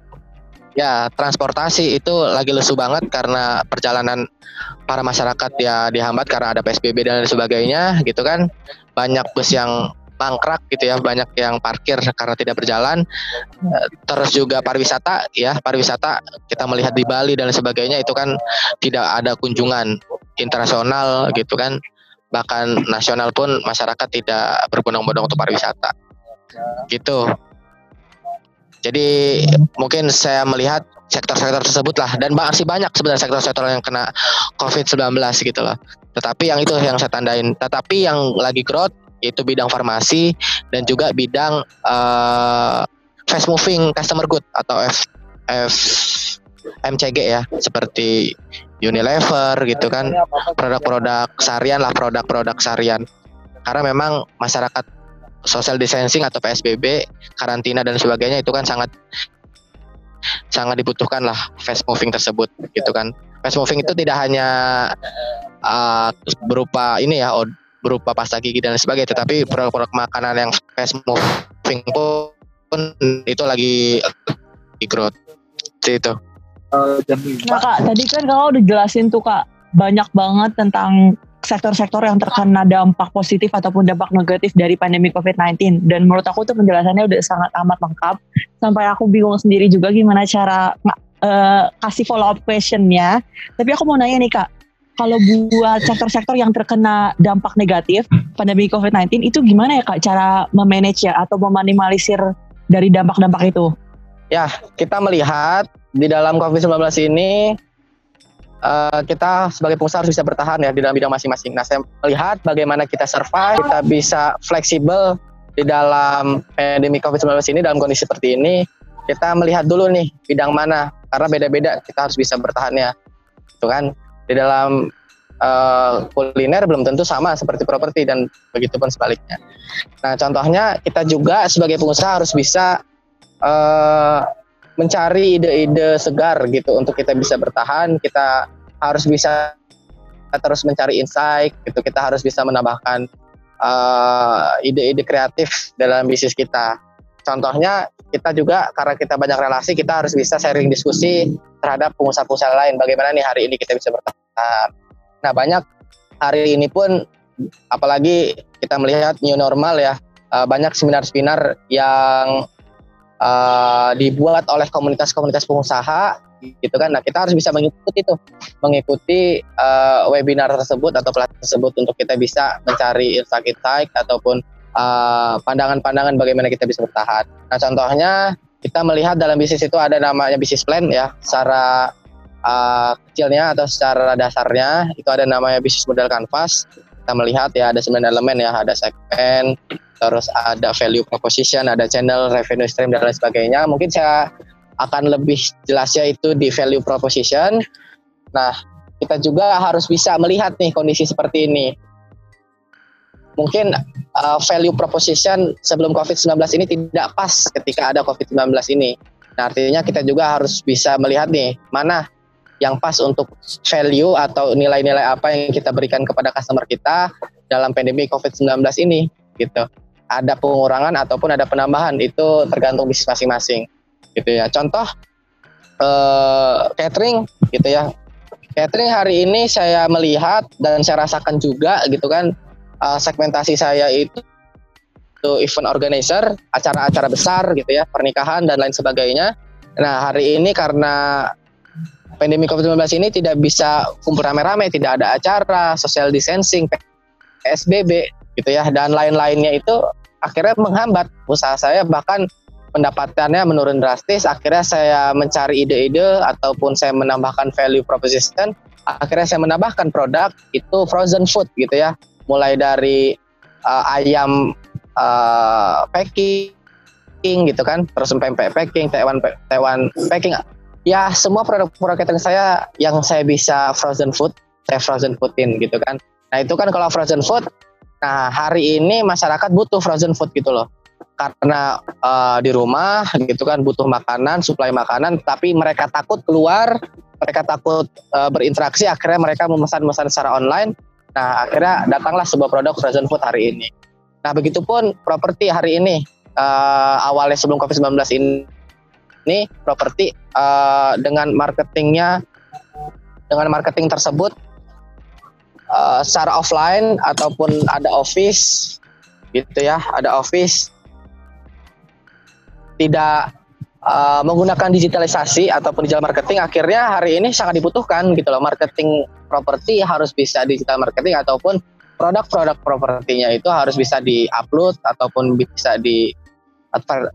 ya transportasi itu lagi lesu banget karena perjalanan para masyarakat ya dihambat karena ada PSBB dan lain sebagainya gitu kan. Banyak bus yang mangkrak gitu ya, banyak yang parkir karena tidak berjalan. Eh, Terus juga pariwisata ya, pariwisata kita melihat di Bali dan sebagainya itu kan tidak ada kunjungan internasional gitu kan. Bahkan nasional pun masyarakat tidak berbondong-bondong untuk pariwisata. Gitu. Jadi mungkin saya melihat sektor-sektor tersebut lah dan masih banyak sebenarnya sektor-sektor yang kena COVID-19 gitu loh. Tetapi yang itu yang saya tandain. Tetapi yang lagi growth yaitu bidang farmasi dan juga bidang uh, fast moving customer good atau F, F MCG ya seperti Unilever gitu kan produk-produk sarian lah produk-produk sarian karena memang masyarakat social distancing atau PSBB, karantina dan sebagainya itu kan sangat sangat dibutuhkan lah fast moving tersebut gitu kan. Fast moving itu tidak hanya uh, berupa ini ya berupa pasta gigi dan sebagainya, tetapi produk-produk makanan yang fast moving pun, itu lagi di growth. Itu. Nah kak, tadi kan kakak udah jelasin tuh kak banyak banget tentang sektor-sektor yang terkena dampak positif ataupun dampak negatif dari pandemi COVID-19 dan menurut aku tuh penjelasannya udah sangat amat lengkap. Sampai aku bingung sendiri juga gimana cara uh, kasih follow up questionnya. Tapi aku mau nanya nih kak. Kalau buat sektor-sektor yang terkena dampak negatif pandemi COVID-19 itu gimana ya kak cara memanage ya atau meminimalisir dari dampak-dampak itu? Ya, kita melihat di dalam COVID-19 ini uh, kita sebagai pengusaha harus bisa bertahan ya di dalam bidang masing-masing. Nah, saya melihat bagaimana kita survive, kita bisa fleksibel di dalam pandemi COVID-19 ini dalam kondisi seperti ini. Kita melihat dulu nih bidang mana karena beda-beda kita harus bisa bertahan ya. Itu kan di dalam uh, kuliner belum tentu sama seperti properti dan begitu pun sebaliknya. Nah, contohnya kita juga sebagai pengusaha harus bisa uh, mencari ide-ide segar gitu untuk kita bisa bertahan. Kita harus bisa terus mencari insight gitu. Kita harus bisa menambahkan ide ide-ide kreatif dalam bisnis kita. Contohnya kita juga karena kita banyak relasi kita harus bisa sharing diskusi terhadap pengusaha-pengusaha lain. Bagaimana nih hari ini kita bisa bertahan? Nah banyak hari ini pun apalagi kita melihat new normal ya banyak seminar-seminar yang uh, dibuat oleh komunitas-komunitas pengusaha gitu kan. Nah, kita harus bisa mengikuti itu, mengikuti uh, webinar tersebut atau pelatihan tersebut untuk kita bisa mencari insight-insight ataupun pandangan pandangan-pandangan bagaimana kita bisa bertahan. Nah, contohnya kita melihat dalam bisnis itu ada namanya bisnis plan ya, secara uh, kecilnya atau secara dasarnya itu ada namanya bisnis model canvas. Kita melihat ya ada sembilan elemen ya, ada segmen, terus ada value proposition, ada channel revenue stream dan lain sebagainya. Mungkin saya akan lebih jelasnya itu di value proposition. Nah, kita juga harus bisa melihat nih kondisi seperti ini. Mungkin uh, value proposition sebelum COVID-19 ini tidak pas ketika ada COVID-19 ini. Nah, artinya kita juga harus bisa melihat nih mana yang pas untuk value atau nilai-nilai apa yang kita berikan kepada customer kita dalam pandemi COVID-19 ini gitu. Ada pengurangan ataupun ada penambahan itu tergantung bisnis masing-masing gitu ya. Contoh eh, catering gitu ya. Catering hari ini saya melihat dan saya rasakan juga gitu kan eh, segmentasi saya itu itu event organizer, acara-acara besar gitu ya, pernikahan dan lain sebagainya. Nah, hari ini karena pandemi COVID-19 ini tidak bisa kumpul rame-rame, tidak ada acara, social distancing, PSBB gitu ya, dan lain-lainnya itu akhirnya menghambat usaha saya bahkan pendapatannya menurun drastis. Akhirnya saya mencari ide-ide ataupun saya menambahkan value proposition. Akhirnya saya menambahkan produk itu frozen food gitu ya, mulai dari uh, ayam uh, packing gitu kan, terus pempek packing, Taiwan packing. Ya semua produk-produk catering saya yang saya bisa frozen food, saya frozen foodin gitu kan. Nah itu kan kalau frozen food, nah hari ini masyarakat butuh frozen food gitu loh. Karena uh, di rumah gitu kan butuh makanan, suplai makanan, tapi mereka takut keluar, mereka takut uh, berinteraksi, akhirnya mereka memesan-memesan secara online. Nah akhirnya datanglah sebuah produk frozen food hari ini. Nah begitupun properti hari ini uh, awalnya sebelum COVID-19 ini ini properti uh, dengan marketingnya dengan marketing tersebut uh, secara offline ataupun ada office gitu ya ada office tidak uh, menggunakan digitalisasi ataupun digital marketing akhirnya hari ini sangat dibutuhkan gitu loh. Marketing properti harus bisa digital marketing ataupun produk-produk propertinya itu harus bisa di-upload ataupun bisa di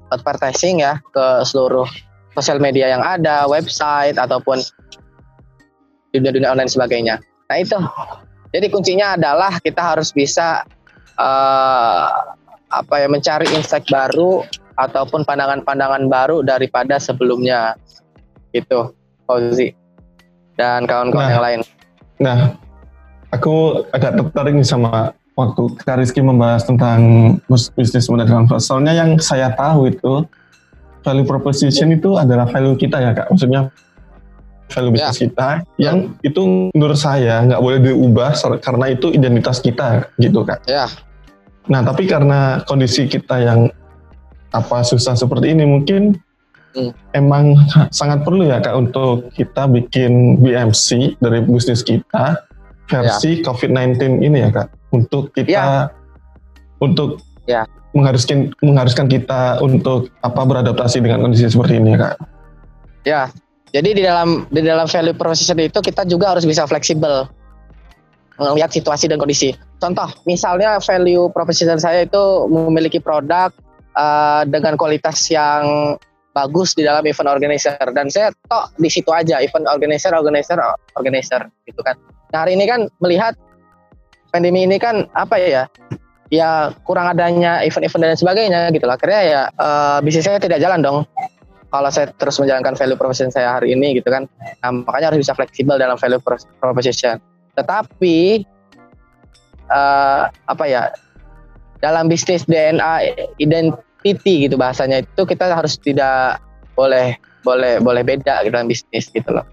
advertising ya ke seluruh sosial media yang ada, website ataupun dunia-dunia online sebagainya. Nah itu, jadi kuncinya adalah kita harus bisa uh, apa ya mencari insight baru ataupun pandangan-pandangan baru daripada sebelumnya, gitu, Fauzi dan kawan-kawan Nah. yang lain. Nah, aku agak tertarik sama waktu Kak Rizky membahas tentang bisnis modal transfer. Soalnya yang saya tahu itu value proposition itu adalah value kita ya kak. Maksudnya value bisnis kita yang itu menurut saya nggak boleh diubah karena itu identitas kita gitu kak. Ya. Nah tapi karena kondisi kita yang apa susah seperti ini mungkin Hmm. emang sangat perlu ya kak untuk kita bikin BMC dari bisnis kita versi COVID-19 ini ya kak untuk kita Ya. untuk Ya. mengharuskan mengharuskan kita untuk apa beradaptasi dengan kondisi seperti ini ya kak. Ya, jadi di dalam di dalam value proposition itu kita juga harus bisa fleksibel melihat situasi dan kondisi. Contoh, misalnya value proposition saya itu memiliki produk uh, dengan kualitas yang bagus di dalam event organizer dan saya tok di situ aja event organizer organizer organizer gitu kan. Nah hari ini kan melihat pandemi ini kan apa ya ya kurang adanya event-event dan sebagainya gitu lah. Akhirnya ya eh, bisnis saya tidak jalan dong kalau saya terus menjalankan value proposition saya hari ini gitu kan. Nah, makanya harus bisa fleksibel dalam value pro- proposition. Tetapi eh, apa ya dalam bisnis DNA identity gitu bahasanya itu kita harus tidak boleh boleh boleh beda gitu dalam bisnis gitu loh.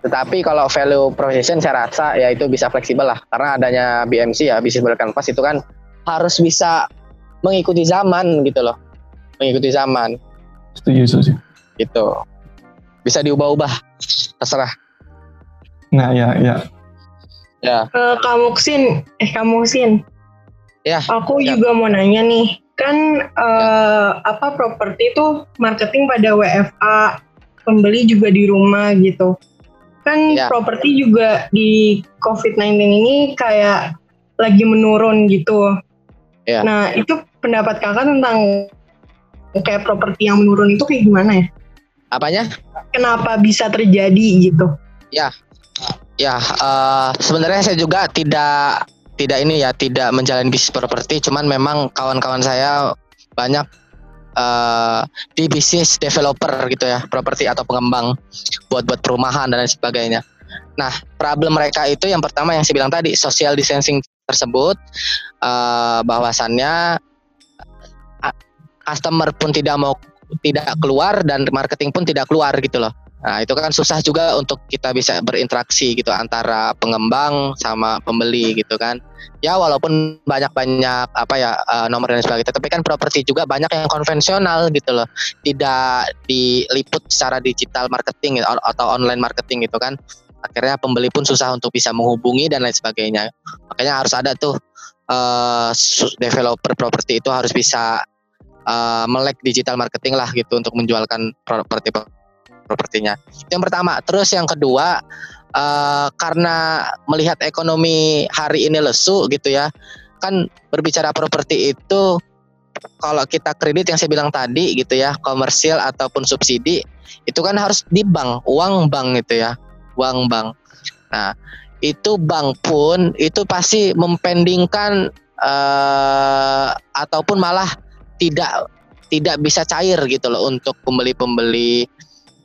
Tetapi kalau value proposition saya rasa ya itu bisa fleksibel lah karena adanya BMC ya bisnis model canvas itu kan harus bisa mengikuti zaman gitu loh. Mengikuti zaman Setuju setuju. gitu. Bisa diubah-ubah terserah. Nah ya ya Ya. Eh, Kak Muksin, eh Kak Muksin, Ya. aku Ya. juga mau nanya nih, kan eh, apa properti itu marketing pada WFA, pembeli juga di rumah gitu. Kan Ya. properti juga di COVID-19 ini kayak lagi menurun gitu. Ya. Nah itu pendapat kakak tentang kayak properti yang menurun itu kayak gimana ya? Apanya? Kenapa bisa terjadi gitu? Ya, eh, sebenarnya saya juga tidak tidak ini ya tidak menjalani bisnis properti cuman memang kawan-kawan saya banyak di bisnis developer gitu ya properti atau pengembang buat buat perumahan dan lain sebagainya. Nah problem mereka itu yang pertama yang saya bilang tadi social distancing tersebut uh, bahwasannya uh, customer pun tidak mau tidak keluar dan marketing pun tidak keluar gitu loh Nah, itu kan susah juga untuk kita bisa berinteraksi gitu antara pengembang sama pembeli gitu kan. Ya walaupun banyak-banyak apa ya uh, nomor dan sebagainya, tapi kan properti juga banyak yang konvensional gitu loh. Tidak diliput secara digital marketing atau online marketing gitu kan. Akhirnya pembeli pun susah untuk bisa menghubungi dan lain sebagainya. Makanya harus ada tuh uh, developer properti itu harus bisa uh, melek digital marketing lah gitu untuk menjualkan properti propertinya. Yang pertama, terus yang kedua uh, karena melihat ekonomi hari ini lesu gitu ya, kan berbicara properti itu kalau kita kredit yang saya bilang tadi gitu ya, komersial ataupun subsidi itu kan harus di bank, uang bank gitu ya, uang bank. Nah, itu bank pun itu pasti mempendingkan uh, ataupun malah tidak tidak bisa cair gitu loh untuk pembeli-pembeli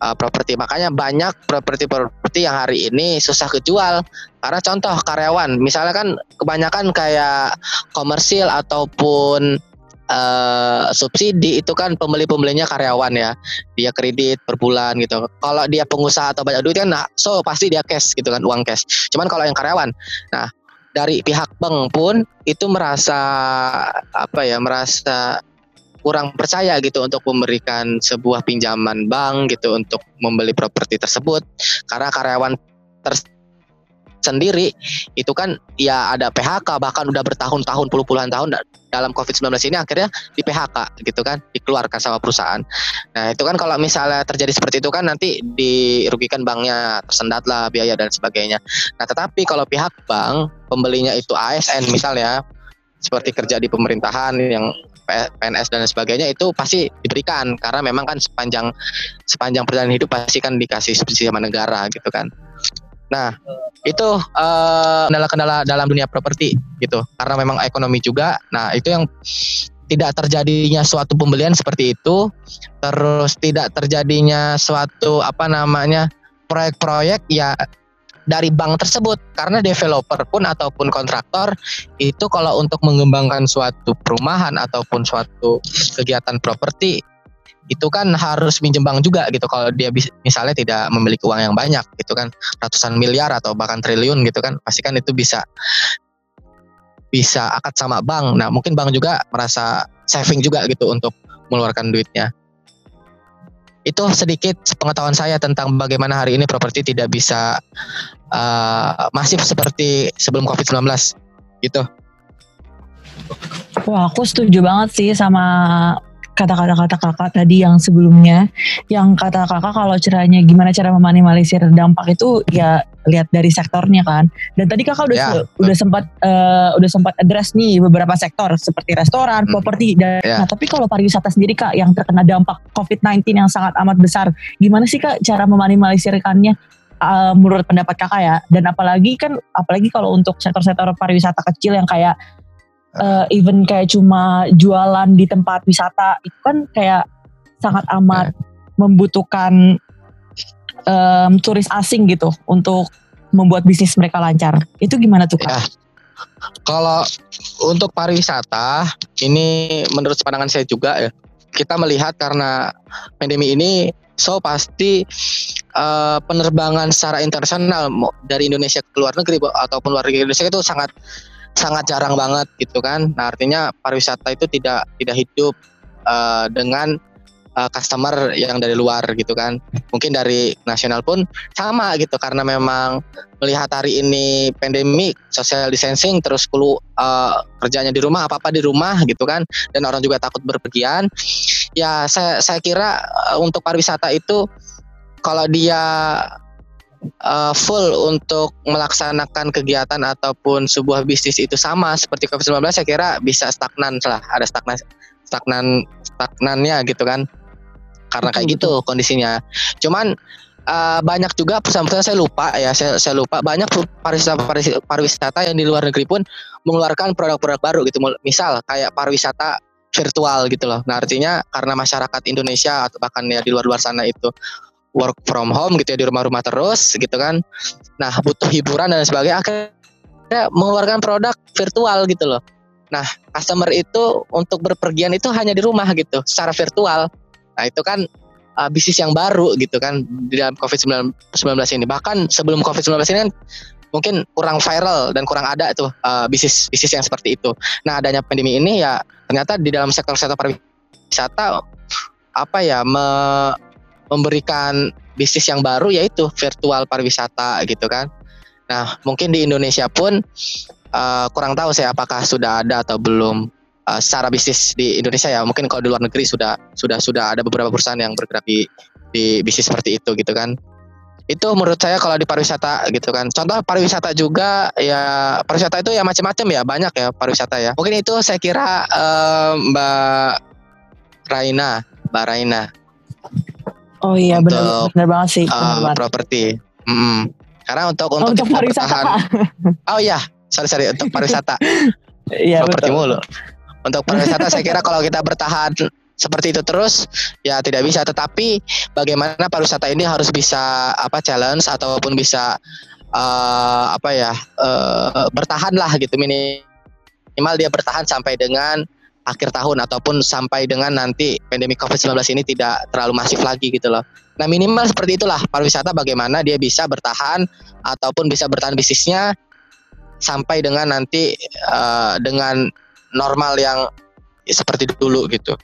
uh, properti. Makanya banyak properti-properti yang hari ini susah kejual karena contoh karyawan, misalnya kan kebanyakan kayak komersil ataupun uh, subsidi itu kan pembeli-pembelinya karyawan ya. Dia kredit per bulan gitu. Kalau dia pengusaha atau banyak duit kan nah, so pasti dia cash gitu kan, uang cash. Cuman kalau yang karyawan, nah dari pihak bank pun itu merasa apa ya, merasa kurang percaya gitu untuk memberikan sebuah pinjaman bank gitu untuk membeli properti tersebut karena karyawan tersendiri itu kan ya ada PHK bahkan udah bertahun-tahun puluh-puluhan tahun dalam COVID-19 ini akhirnya di PHK gitu kan dikeluarkan sama perusahaan. Nah itu kan kalau misalnya terjadi seperti itu kan nanti dirugikan banknya tersendat lah biaya dan sebagainya. Nah tetapi kalau pihak bank pembelinya itu ASN misalnya seperti kerja di pemerintahan yang PNS dan sebagainya itu pasti diberikan karena memang kan sepanjang sepanjang perjalanan hidup pasti kan dikasih subsidi sama negara gitu kan. Nah, itu kendala kendala-kendala dalam dunia properti gitu. Karena memang ekonomi juga. Nah, itu yang tidak terjadinya suatu pembelian seperti itu, terus tidak terjadinya suatu apa namanya proyek-proyek ya dari bank tersebut. Karena developer pun ataupun kontraktor itu kalau untuk mengembangkan suatu perumahan ataupun suatu kegiatan properti itu kan harus minjem bank juga gitu. Kalau dia misalnya tidak memiliki uang yang banyak gitu kan ratusan miliar atau bahkan triliun gitu kan pasti kan itu bisa bisa akad sama bank. Nah mungkin bank juga merasa saving juga gitu untuk mengeluarkan duitnya. Itu sedikit pengetahuan saya tentang bagaimana hari ini properti tidak bisa uh, masif seperti sebelum COVID-19 gitu. Wah, aku setuju banget sih sama kata-kata kata kakak tadi yang sebelumnya yang kata kakak kalau caranya gimana cara meminimalisir dampak itu ya lihat dari sektornya kan dan tadi kakak udah ya, udah sempat uh, udah sempat address nih beberapa sektor seperti restoran, hmm. properti dan ya. nah tapi kalau pariwisata sendiri kak yang terkena dampak COVID-19 yang sangat amat besar gimana sih kak cara meminimalisirkannya uh, menurut pendapat kakak ya dan apalagi kan apalagi kalau untuk sektor-sektor pariwisata kecil yang kayak uh, even kayak cuma jualan di tempat wisata itu kan kayak sangat amat yeah. membutuhkan um, turis asing gitu untuk membuat bisnis mereka lancar. Itu gimana tuh kak? Ya. Kalau untuk pariwisata ini menurut pandangan saya juga ya kita melihat karena pandemi ini so pasti uh, penerbangan secara internasional dari Indonesia ke luar negeri ataupun luar negeri Indonesia itu sangat sangat jarang banget gitu kan. Nah, artinya pariwisata itu tidak tidak hidup uh, dengan uh, customer yang dari luar gitu kan. Mungkin dari nasional pun sama gitu karena memang melihat hari ini pandemi, social distancing terus kulu uh, kerjanya di rumah apa-apa di rumah gitu kan dan orang juga takut berpergian. Ya, saya saya kira uh, untuk pariwisata itu kalau dia uh, full untuk melaksanakan kegiatan ataupun sebuah bisnis itu sama seperti COVID-19 saya kira bisa stagnan lah. Ada stagnan stagnan stagnannya gitu kan. Karena kayak gitu kondisinya. Cuman uh, banyak juga perusahaan-perusahaan saya lupa ya saya, saya lupa. Banyak pariwisata pariwisata yang di luar negeri pun mengeluarkan produk-produk baru gitu. Misal kayak pariwisata virtual gitu loh. Nah artinya karena masyarakat Indonesia atau bahkan ya di luar-luar sana itu work from home gitu ya di rumah-rumah terus gitu kan nah butuh hiburan dan sebagainya akhirnya mengeluarkan produk virtual gitu loh nah customer itu untuk berpergian itu hanya di rumah gitu secara virtual nah itu kan uh, bisnis yang baru gitu kan di dalam COVID-19 ini. Bahkan sebelum COVID-19 ini kan mungkin kurang viral dan kurang ada tuh uh, bisnis bisnis yang seperti itu. Nah, adanya pandemi ini ya ternyata di dalam sektor-sektor pariwisata apa ya me, memberikan bisnis yang baru yaitu virtual pariwisata gitu kan. Nah, mungkin di Indonesia pun uh, kurang tahu saya apakah sudah ada atau belum uh, secara bisnis di Indonesia ya. Mungkin kalau di luar negeri sudah sudah sudah ada beberapa perusahaan yang bergerak di di bisnis seperti itu gitu kan. Itu menurut saya kalau di pariwisata gitu kan. Contoh pariwisata juga ya pariwisata itu ya macam-macam ya banyak ya pariwisata ya. Mungkin itu saya kira uh, Mbak Raina Mbak Raina oh iya benar benar banget sih uh, properti. Mm -hmm. karena untuk untuk, oh, untuk pariwisata. oh iya sorry sorry untuk pariwisata. [laughs] Iya properti mulu. Untuk pariwisata saya kira kalau kita bertahan seperti itu terus ya tidak bisa. Tetapi bagaimana pariwisata ini harus bisa apa challenge ataupun bisa uh, apa ya uh, bertahan lah gitu. Minimal dia bertahan sampai dengan akhir tahun ataupun sampai dengan nanti pandemi Covid-19 ini tidak terlalu masif lagi gitu loh. Nah minimal seperti itulah pariwisata bagaimana dia bisa bertahan ataupun bisa bertahan bisnisnya sampai dengan nanti uh, dengan normal yang seperti dulu gitu.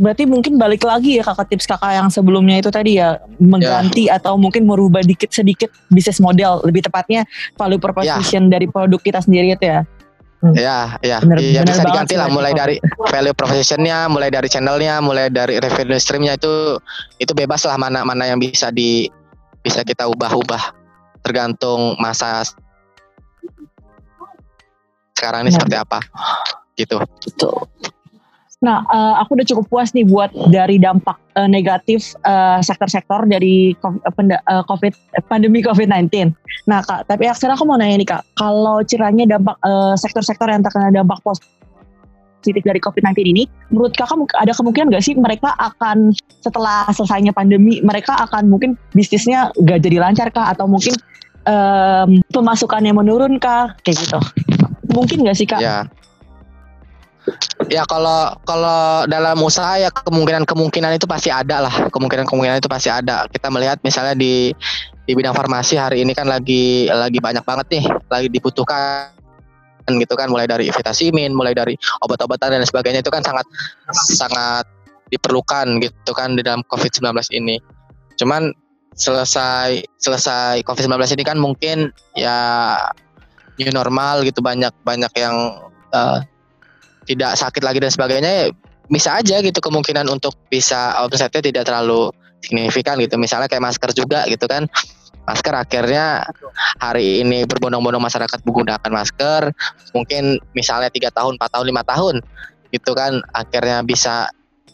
Berarti mungkin balik lagi ya kakak tips kakak yang sebelumnya itu tadi ya mengganti ya. atau mungkin merubah dikit sedikit bisnis model lebih tepatnya value proposition ya. dari produk kita sendiri itu ya. Hmm. Ya, ya, bener, ya bener bisa diganti lah mulai dari [laughs] value propositionnya, mulai dari channelnya, mulai dari revenue streamnya itu itu bebas lah mana mana yang bisa di bisa kita ubah-ubah tergantung masa sekarang ini nah. seperti apa gitu. Betul. Nah, uh, aku udah cukup puas nih buat dari dampak uh, negatif uh, sektor-sektor dari COVID, pandemi COVID-19. Nah, Kak, tapi sekarang aku mau nanya nih Kak, kalau ciranya dampak sektor-sektor yang terkena dampak positif dari COVID-19 ini, menurut kakak ada kemungkinan nggak sih mereka akan setelah selesainya pandemi, mereka akan mungkin bisnisnya gak jadi lancar kah, atau mungkin um, pemasukannya menurun kah, kayak gitu? Mungkin nggak sih kak? Ya. Ya kalau kalau dalam usaha ya kemungkinan kemungkinan itu pasti ada lah kemungkinan kemungkinan itu pasti ada. Kita melihat misalnya di di bidang farmasi hari ini kan lagi lagi banyak banget nih lagi dibutuhkan gitu kan mulai dari vitamin, mulai dari obat-obatan dan sebagainya itu kan sangat sangat diperlukan gitu kan di dalam COVID-19 ini. Cuman selesai selesai COVID-19 ini kan mungkin ya new normal gitu banyak banyak yang uh, tidak sakit lagi dan sebagainya ya bisa aja gitu kemungkinan untuk bisa omsetnya tidak terlalu signifikan gitu misalnya kayak masker juga gitu kan masker akhirnya hari ini berbondong-bondong masyarakat menggunakan masker mungkin misalnya tiga tahun empat tahun lima tahun gitu kan akhirnya bisa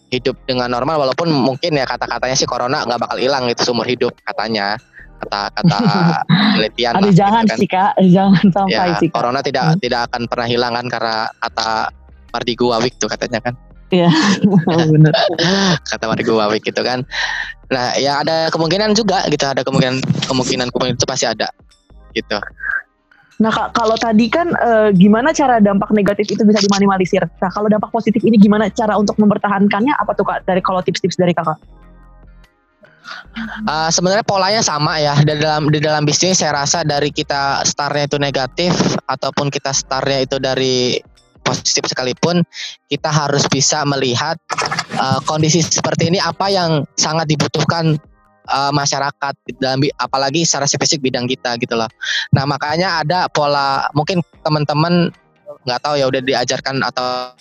hidup dengan normal walaupun mungkin ya kata-katanya sih corona nggak bakal hilang itu seumur hidup katanya kata-kata [laughs] penelitian Aduh, lah, jangan gitu kan. sih kak jangan sampai ya, sih kak. corona tidak hmm. tidak akan pernah hilang kan karena kata Mardigu Wawik tuh katanya kan Iya, [laughs] benar. Kata Mardigu Wawik gitu kan. Nah, ya ada kemungkinan juga gitu, ada kemungkinan kemungkinan kemungkinan itu pasti ada gitu. Nah, kak, kalau tadi kan e, gimana cara dampak negatif itu bisa diminimalisir? Nah, kalau dampak positif ini gimana cara untuk mempertahankannya? Apa tuh kak? Dari kalau tips-tips dari kakak? Uh, sebenarnya polanya sama ya di dalam di dalam bisnis saya rasa dari kita startnya itu negatif ataupun kita startnya itu dari positif sekalipun kita harus bisa melihat uh, kondisi seperti ini apa yang sangat dibutuhkan uh, masyarakat dalam apalagi secara spesifik bidang kita gitu loh. Nah makanya ada pola mungkin teman-teman nggak tahu ya udah diajarkan atau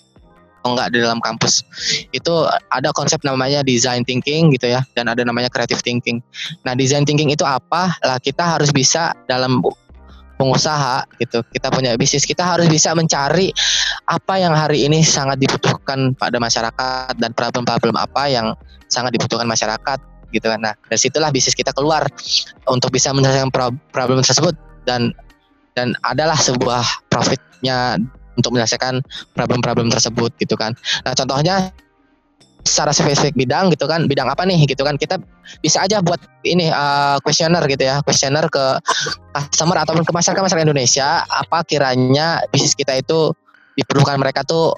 enggak di dalam kampus itu ada konsep namanya design thinking gitu ya dan ada namanya creative thinking nah design thinking itu apa lah kita harus bisa dalam pengusaha gitu kita punya bisnis kita harus bisa mencari apa yang hari ini sangat dibutuhkan pada masyarakat dan problem-problem apa yang sangat dibutuhkan masyarakat gitu kan. Nah, dari situlah bisnis kita keluar untuk bisa menyelesaikan pro- problem tersebut dan dan adalah sebuah profitnya untuk menyelesaikan problem-problem tersebut gitu kan. Nah, contohnya secara spesifik bidang gitu kan bidang apa nih gitu kan kita bisa aja buat ini uh, questionnaire gitu ya questionnaire ke customer ataupun ke masyarakat masyarakat Indonesia apa kiranya bisnis kita itu diperlukan mereka tuh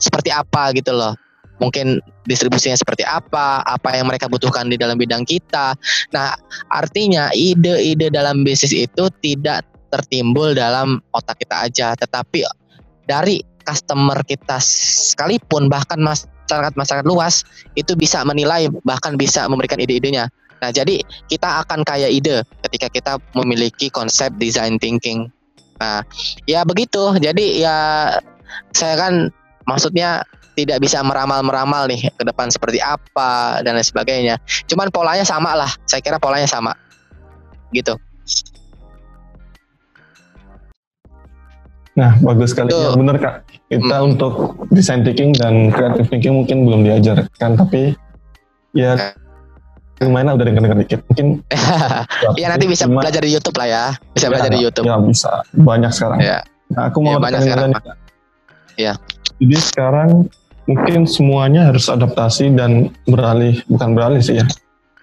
seperti apa gitu loh. Mungkin distribusinya seperti apa apa yang mereka butuhkan di dalam bidang kita. Nah artinya ide-ide dalam bisnis itu tidak tertimbul dalam otak kita aja tetapi dari customer kita sekalipun bahkan mas masyarakat-masyarakat luas itu bisa menilai bahkan bisa memberikan ide-idenya. Nah, jadi kita akan kaya ide ketika kita memiliki konsep design thinking. Nah, ya begitu. Jadi ya saya kan maksudnya tidak bisa meramal-meramal nih ke depan seperti apa dan lain sebagainya. Cuman polanya sama lah. Saya kira polanya sama. Gitu. Nah, bagus sekali. Ya, benar Kak. Kita hmm. untuk design thinking dan creative thinking mungkin belum diajarkan, tapi ya lumayan lah udah denger-denger dikit. Mungkin Iya [laughs] nanti bisa cuma, belajar di YouTube lah ya. Bisa ya, belajar di YouTube. Ya bisa. Banyak sekarang. Ya. Nah, aku mau ya, banyak sekarang. Ya. Jadi sekarang mungkin semuanya harus adaptasi dan beralih, bukan beralih sih ya.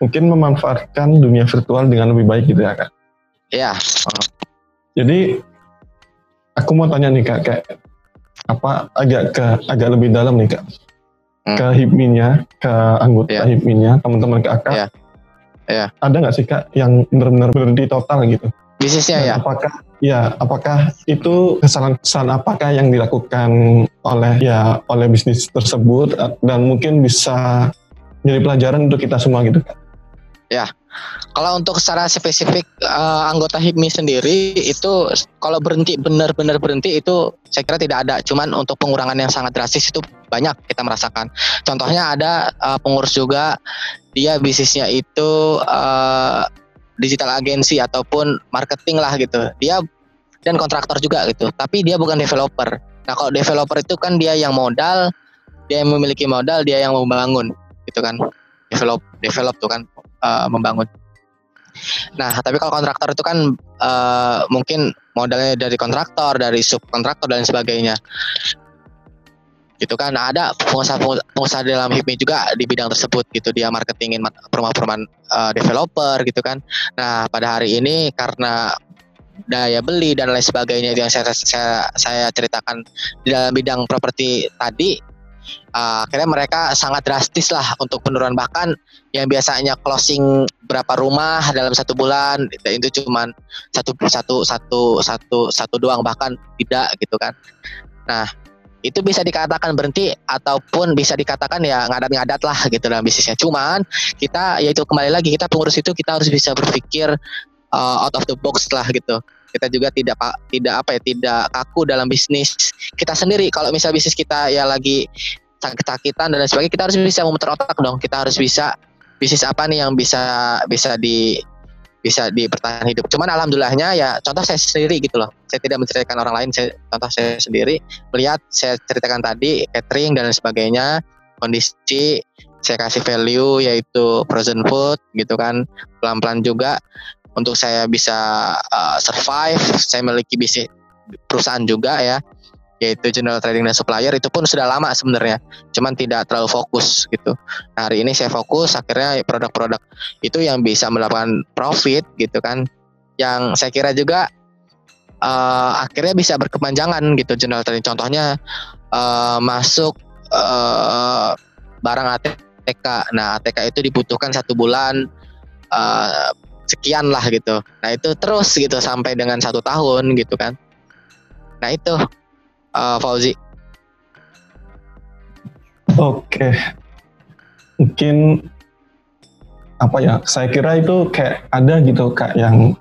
Mungkin memanfaatkan dunia virtual dengan lebih baik gitu ya kak. Iya. Jadi aku mau tanya nih kak, kayak apa agak ke agak lebih dalam nih kak, hmm. ke HIPMI-nya, ke anggota yeah. HIPMI-nya, teman-teman ke akak, yeah. Yeah. ada nggak sih kak yang benar-benar berhenti total gitu? Bisnisnya ya? Apakah ya apakah itu kesalahan-kesalahan apakah yang dilakukan oleh ya oleh bisnis tersebut dan mungkin bisa jadi pelajaran untuk kita semua gitu kak? Ya, kalau untuk secara spesifik uh, anggota HIPMI sendiri itu kalau berhenti benar-benar berhenti itu saya kira tidak ada. Cuman untuk pengurangan yang sangat drastis itu banyak kita merasakan. Contohnya ada uh, pengurus juga dia bisnisnya itu uh, digital agensi ataupun marketing lah gitu. Dia dan kontraktor juga gitu. Tapi dia bukan developer. Nah kalau developer itu kan dia yang modal, dia yang memiliki modal, dia yang membangun gitu kan. Develop develop tuh kan uh, membangun. Nah, tapi kalau kontraktor itu kan uh, mungkin modalnya dari kontraktor, dari subkontraktor dan sebagainya. Gitu kan. Nah, ada pengusaha-pengusaha dalam HIPMI juga di bidang tersebut gitu. Dia marketingin perumahan-perumahan uh, developer gitu kan. Nah, pada hari ini karena daya beli dan lain sebagainya yang saya saya, saya ceritakan di dalam bidang properti tadi uh, akhirnya mereka sangat drastis lah untuk penurunan. Bahkan yang biasanya closing berapa rumah dalam satu bulan itu cuma satu satu satu satu satu doang bahkan tidak gitu kan. Nah itu bisa dikatakan berhenti ataupun bisa dikatakan ya ngadat-ngadat lah gitu dalam bisnisnya. Cuman kita yaitu kembali lagi kita pengurus itu kita harus bisa berpikir uh, out of the box lah gitu. Kita juga tidak tidak apa ya tidak kaku dalam bisnis kita sendiri. Kalau misal bisnis kita ya lagi sakit-sakitan dan lain sebagainya kita harus bisa memutar otak dong kita harus bisa bisnis apa nih yang bisa bisa di bisa dipertahankan hidup. Cuman alhamdulillahnya ya contoh saya sendiri gitu loh. Saya tidak menceritakan orang lain, saya contoh saya sendiri melihat saya ceritakan tadi catering dan lain sebagainya, kondisi saya kasih value yaitu frozen food gitu kan. Pelan-pelan juga untuk saya bisa uh, survive, saya memiliki bisnis perusahaan juga ya yaitu general trading dan supplier itu pun sudah lama sebenarnya. Cuman tidak terlalu fokus gitu. Nah, hari ini saya fokus akhirnya produk-produk itu yang bisa melakukan profit gitu kan. Yang saya kira juga uh, akhirnya bisa berkepanjangan gitu general trading. Contohnya uh, masuk uh, barang ATK nah ATK itu dibutuhkan satu bulan uh, sekian lah gitu. Nah itu terus gitu sampai dengan satu tahun gitu kan. Nah itu uh, Fauzi. Oke, mungkin apa ya? Saya kira itu kayak ada gitu kak yang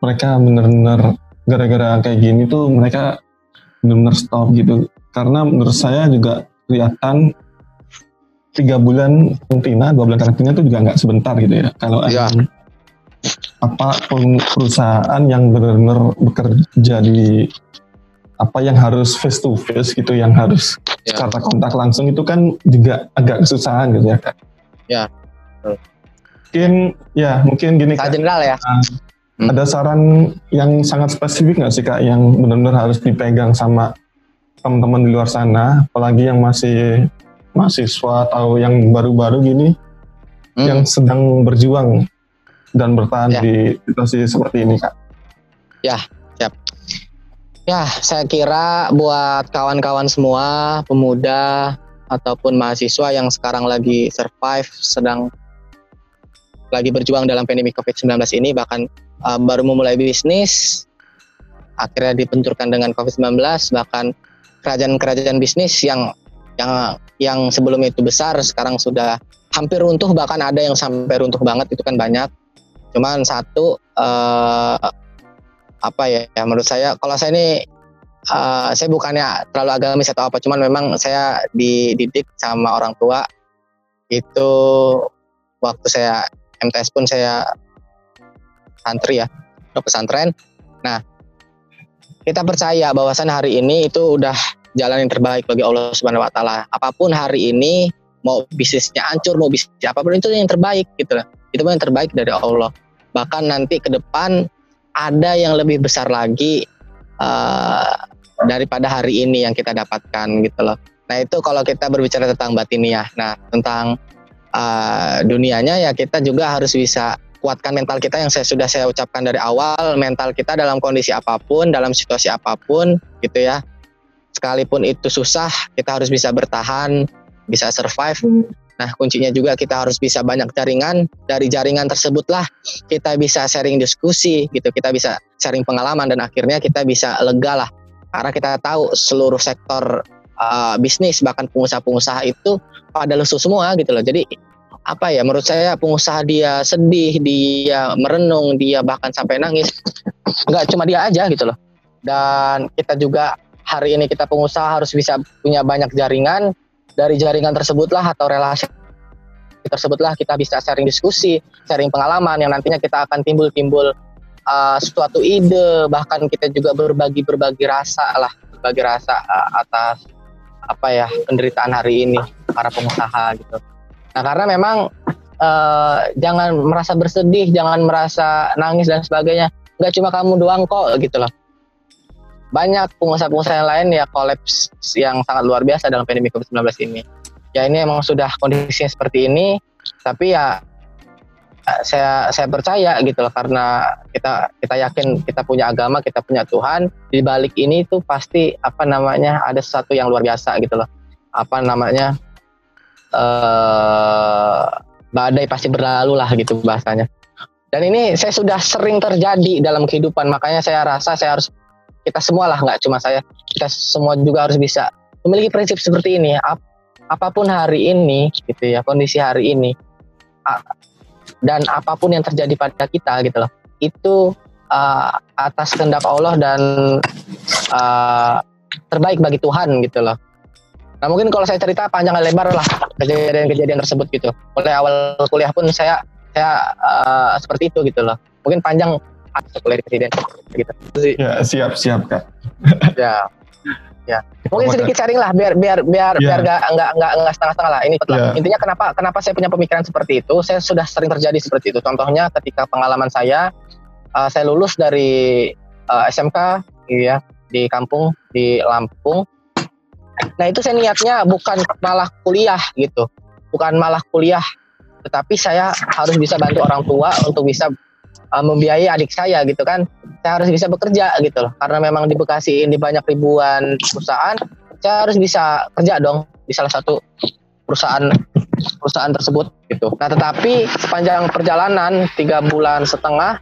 mereka benar-benar gara-gara kayak gini tuh mereka benar-benar stop gitu. Karena menurut saya juga kelihatan tiga bulan karantina, dua bulan karantina itu juga nggak sebentar gitu ya. Kalau ya. apa perusahaan yang benar-benar bekerja di apa yang harus face to face gitu yang harus ya. kontak langsung itu kan juga agak kesusahan gitu ya kak ya Mungkin ya mungkin gini Secara kak. general ya. Hmm. Ada saran yang sangat spesifik nggak sih kak yang benar-benar harus dipegang sama teman-teman di luar sana, apalagi yang masih mahasiswa atau yang baru-baru gini, Hmm. yang sedang berjuang dan bertahan Ya. di situasi seperti ini kak. Ya, saya kira buat kawan-kawan semua, pemuda ataupun mahasiswa yang sekarang lagi survive, sedang lagi berjuang dalam pandemi COVID-19 ini, bahkan uh, baru memulai bisnis, akhirnya dibenturkan dengan COVID-19, bahkan kerajaan-kerajaan bisnis yang yang yang sebelumnya itu besar, sekarang sudah hampir runtuh, bahkan ada yang sampai runtuh banget, itu kan banyak. Cuman satu, uh, apa ya, ya menurut saya kalau saya ini uh, saya bukannya terlalu agamis atau apa cuman memang saya dididik sama orang tua. Itu waktu saya MTS pun saya santri ya ke pesantren. Nah kita percaya bahwasan hari ini itu udah jalan yang terbaik bagi Allah Subhanahu Wa Taala. Apa pun hari ini mau bisnisnya hancur mau bisnisnya apa pun itu yang terbaik gitu loh. Itu yang terbaik dari Allah. Bahkan nanti ke depan ada yang lebih besar lagi uh, daripada hari ini yang kita dapatkan gitu loh. Nah itu kalau kita berbicara tentang batiniah, nah tentang uh, dunianya ya kita juga harus bisa kuatkan mental kita yang saya sudah saya ucapkan dari awal, mental kita dalam kondisi apa pun, dalam situasi apa pun gitu ya. Sekalipun itu susah, kita harus bisa bertahan, bisa survive. Nah kuncinya juga kita harus bisa banyak jaringan. Dari jaringan tersebutlah kita bisa sharing diskusi gitu, kita bisa sharing pengalaman dan akhirnya kita bisa lega lah. Karena kita tahu seluruh sektor uh, bisnis bahkan pengusaha-pengusaha itu pada lesu semua gitu loh. Jadi apa ya menurut saya pengusaha dia sedih, dia merenung, dia bahkan sampai nangis. [laughs] Nggak cuma dia aja gitu loh. Dan kita juga hari ini kita pengusaha harus bisa punya banyak jaringan. Dari jaringan tersebutlah atau relasi tersebutlah kita bisa sharing diskusi, sharing pengalaman yang nantinya kita akan timbul-timbul uh, suatu ide, bahkan kita juga berbagi berbagi rasa lah, berbagi rasa uh, atas apa ya penderitaan hari ini para pengusaha gitu. Nah karena memang uh, jangan merasa bersedih, jangan merasa nangis dan sebagainya. Nggak cuma kamu doang kok gitu loh. Banyak pengusaha-pengusaha yang lain ya kolaps yang sangat luar biasa dalam pandemi COVID-19 ini. Ya ini emang sudah kondisinya seperti ini, tapi ya saya saya percaya gitu loh karena kita kita yakin kita punya agama kita punya Tuhan di balik ini tuh pasti apa namanya ada sesuatu yang luar biasa gitu loh apa namanya eh badai pasti berlalu lah gitu bahasanya dan ini saya sudah sering terjadi dalam kehidupan makanya saya rasa saya harus kita semua lah nggak cuma saya. Kita semua juga harus bisa memiliki prinsip seperti ini. Ap, apa pun hari ini gitu ya kondisi hari ini dan apa pun yang terjadi pada kita gitu loh. Itu uh, atas kehendak Allah dan uh, terbaik bagi Tuhan gitu loh. Nah mungkin kalau saya cerita panjang lebar lah kejadian-kejadian tersebut gitu. Mulai awal kuliah pun saya saya uh, seperti itu gitu loh. Mungkin panjang kuliah kejadian gitu. Ya siap siap kak. Ya. Ya. Mungkin sedikit sharing lah biar biar biar Ya. biar nggak nggak nggak nggak setengah-setengah lah. Ini lah. Ya. intinya kenapa kenapa saya punya pemikiran seperti itu? Saya sudah sering terjadi seperti itu. Contohnya ketika pengalaman saya uh, saya lulus dari uh, SMK ya di kampung di Lampung. Nah itu saya niatnya bukan malah kuliah gitu. Bukan malah kuliah. Tetapi saya harus bisa bantu orang tua untuk bisa uh, membiayai adik saya gitu kan. Saya harus bisa bekerja gitu loh. Karena memang di Bekasi ini banyak ribuan perusahaan saya harus bisa kerja dong di salah satu perusahaan perusahaan tersebut gitu. Nah tetapi sepanjang perjalanan tiga bulan setengah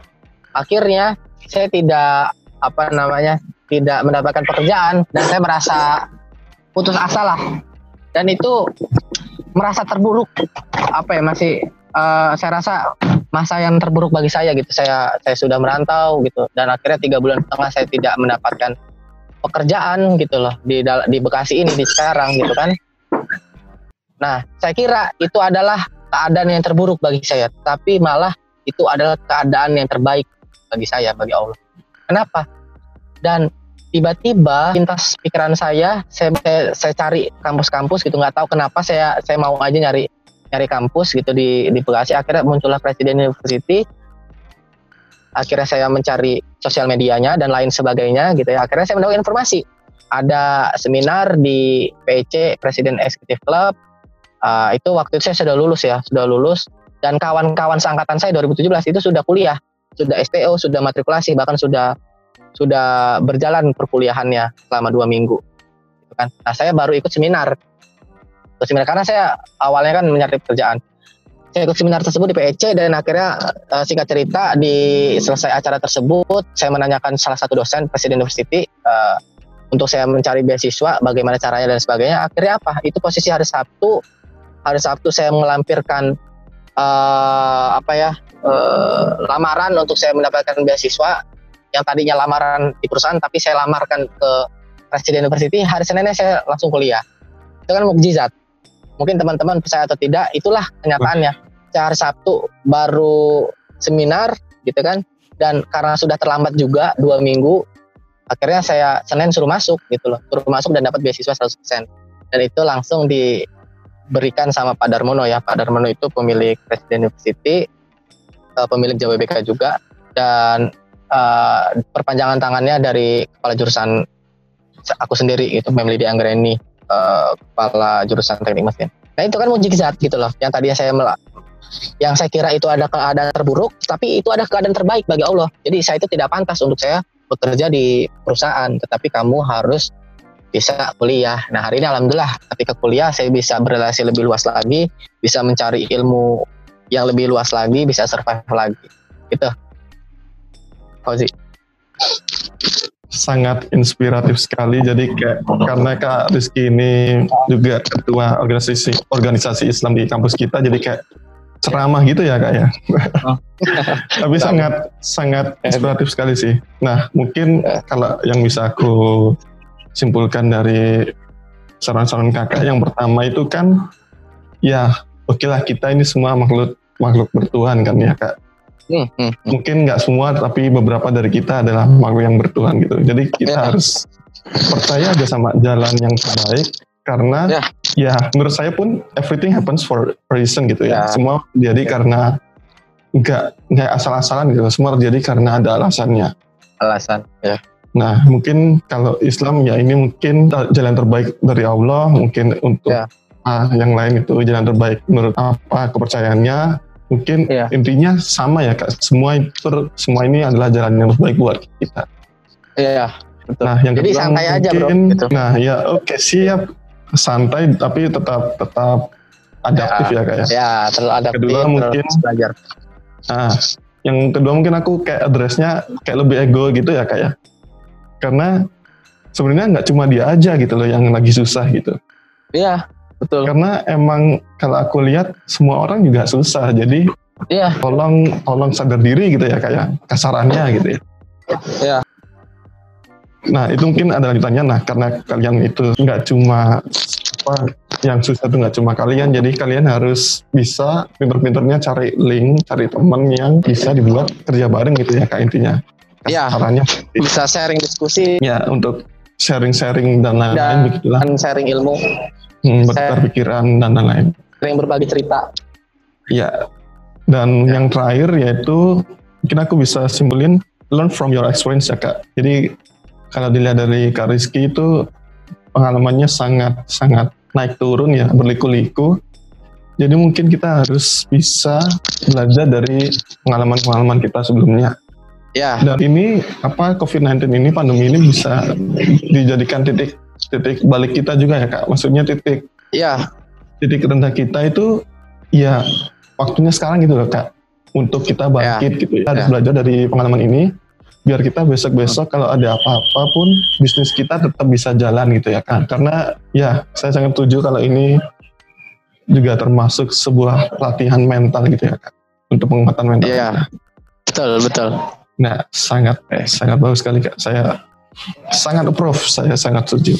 akhirnya saya tidak apa namanya tidak mendapatkan pekerjaan dan saya merasa putus asa lah. Dan itu merasa terburuk. Apa ya masih eh, saya rasa masa yang terburuk bagi saya gitu. Saya saya sudah merantau gitu. Dan akhirnya tiga bulan setengah saya tidak mendapatkan pekerjaan gitu loh. Di di Bekasi ini di sekarang gitu kan. Nah saya kira itu adalah keadaan yang terburuk bagi saya. Tapi malah itu adalah keadaan yang terbaik bagi saya bagi Allah. Kenapa? Dan tiba-tiba pintas pikiran saya saya saya, saya cari kampus-kampus gitu. Nggak tahu kenapa saya saya mau aja nyari nyari kampus gitu di di Bekasi. Akhirnya muncullah Presiden University. Akhirnya saya mencari sosial medianya dan lain sebagainya gitu ya. Akhirnya saya mendapat informasi. Ada seminar di PEC Presiden Executive Club. Uh, itu waktu itu saya sudah lulus ya sudah lulus. Dan kawan-kawan seangkatan saya 2017 itu sudah kuliah sudah STO sudah matrikulasi bahkan sudah sudah berjalan perkuliahannya selama dua minggu. Gitu kan. Nah saya baru ikut seminar ikut seminar. Karena saya awalnya kan mencari pekerjaan. Saya ikut seminar tersebut di PEC dan akhirnya uh, singkat cerita di selesai acara tersebut saya menanyakan salah satu dosen Presiden University uh, untuk saya mencari beasiswa bagaimana caranya dan sebagainya. Akhirnya apa? Itu posisi hari Sabtu hari Sabtu saya melampirkan uh, apa ya uh, lamaran untuk saya mendapatkan beasiswa. Yang tadinya lamaran di perusahaan tapi saya lamarkan ke Presiden University. Hari Seninnya saya langsung kuliah. Itu kan mukjizat mungkin teman-teman percaya atau tidak itulah kenyataannya. Hari Sabtu baru seminar gitu kan? Dan karena sudah terlambat juga dua minggu akhirnya saya Senin suruh masuk gitu loh. Suruh masuk dan dapat beasiswa 100% dan itu langsung diberikan sama Pak Darmono ya. Pak Darmono itu pemilik Presiden University uh, pemilik JWBK juga. Dan uh, perpanjangan tangannya dari kepala jurusan aku sendiri itu Memli Anggreni uh, kepala jurusan teknik mesin. Nah itu kan mujizat gitu loh. Yang tadi saya melak, yang saya kira itu ada keadaan terburuk, tapi itu ada keadaan terbaik bagi Allah. Jadi saya itu tidak pantas untuk saya bekerja di perusahaan, tetapi kamu harus bisa kuliah. Nah hari ini alhamdulillah ketika kuliah saya bisa berrelasi lebih luas lagi, bisa mencari ilmu yang lebih luas lagi, bisa survive lagi. Gitu. Fauzi sangat inspiratif sekali. Jadi kayak karena Kak Rizky ini juga ketua organisasi organisasi Islam di kampus kita, jadi kayak ceramah gitu ya kak ya. Oh. [laughs] Tapi sangat sangat inspiratif sekali sih. Nah mungkin kalau yang bisa aku simpulkan dari saran-saran kakak yang pertama itu kan ya oke lah kita ini semua makhluk makhluk bertuhan kan ya kak Hmm, hmm, hmm. Mungkin nggak semua, tapi beberapa dari kita adalah makhluk yang bertuhan gitu. Jadi kita ya. harus percaya aja sama jalan yang terbaik karena ya. ya menurut saya pun everything happens for a reason gitu ya. ya. Semua jadi ya. karena nggak nggak asal-asalan gitu. Semua terjadi karena ada alasannya. Alasan ya. Nah mungkin kalau Islam ya ini mungkin jalan terbaik dari Allah. Mungkin untuk ya. ah, yang lain itu jalan terbaik menurut apa kepercayaannya mungkin iya. intinya sama ya kak. Semua itu semua ini adalah jalan yang terbaik buat kita. Iya betul. nah yang jadi kedua, santai mungkin, aja bro gitu. nah ya oke okay, siap. Santai tapi tetap tetap adaptif ya, ya kak ya. Ya terlalu adaptif kedua mungkin belajar. Nah yang kedua mungkin aku kayak addressnya kayak lebih ego gitu ya kak ya. Karena sebenarnya nggak cuma dia aja gitu loh yang lagi susah gitu. Iya Betul. Karena emang kalau aku lihat semua orang juga susah. Jadi Iya. Tolong tolong sadar diri gitu ya kayak kasarannya gitu ya. Iya. Nah itu mungkin ada lanjutannya. Nah karena kalian itu nggak cuma apa yang susah itu nggak cuma kalian. Jadi kalian harus bisa pinter-pinternya cari link, cari teman yang bisa dibuat kerja bareng gitu ya kak intinya. Iya. Caranya bisa sharing diskusi. Ya untuk sharing-sharing dan lain-lain begitulah. Dan sharing ilmu hmm, bertukar pikiran dan lain-lain. Sering berbagi cerita. Ya. Dan ya. yang terakhir yaitu mungkin aku bisa simpulin learn from your experience ya kak. Jadi kalau dilihat dari Kak Rizky itu pengalamannya sangat sangat naik turun ya berliku-liku. Jadi mungkin kita harus bisa belajar dari pengalaman-pengalaman kita sebelumnya. Ya. Dan ini apa COVID-19 ini pandemi ini bisa dijadikan titik titik balik kita juga ya kak. Maksudnya titik ya titik rendah kita itu ya waktunya sekarang gitu loh kak. Untuk kita bangkit ya. gitu ya. harus ya. belajar dari pengalaman ini biar kita besok-besok kalau ada apa-apa pun bisnis kita tetap bisa jalan gitu ya kan karena ya saya sangat setuju kalau ini juga termasuk sebuah latihan mental gitu ya kak. Untuk penguatan mental. Iya. Betul betul. Nah sangat eh, sangat bagus sekali kak. Saya sangat approve saya sangat setuju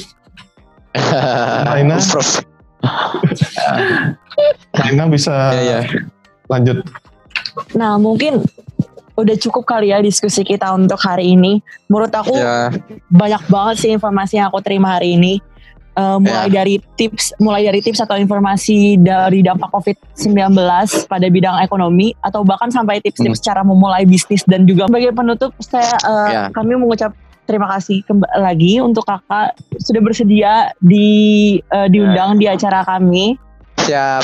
Aina Prof. [laughs] Aina bisa ya, ya. lanjut. Nah mungkin udah cukup kali ya diskusi kita untuk hari ini. Menurut aku ya. banyak banget sih informasi yang aku terima hari ini. Uh, mulai Ya. dari tips mulai dari tips atau informasi dari dampak COVID-19 pada bidang ekonomi atau bahkan sampai tips-tips cara memulai bisnis dan juga sebagai penutup saya uh, Ya. kami mengucap terima kasih lagi untuk kakak sudah bersedia di uh, diundang di acara kami. Siap.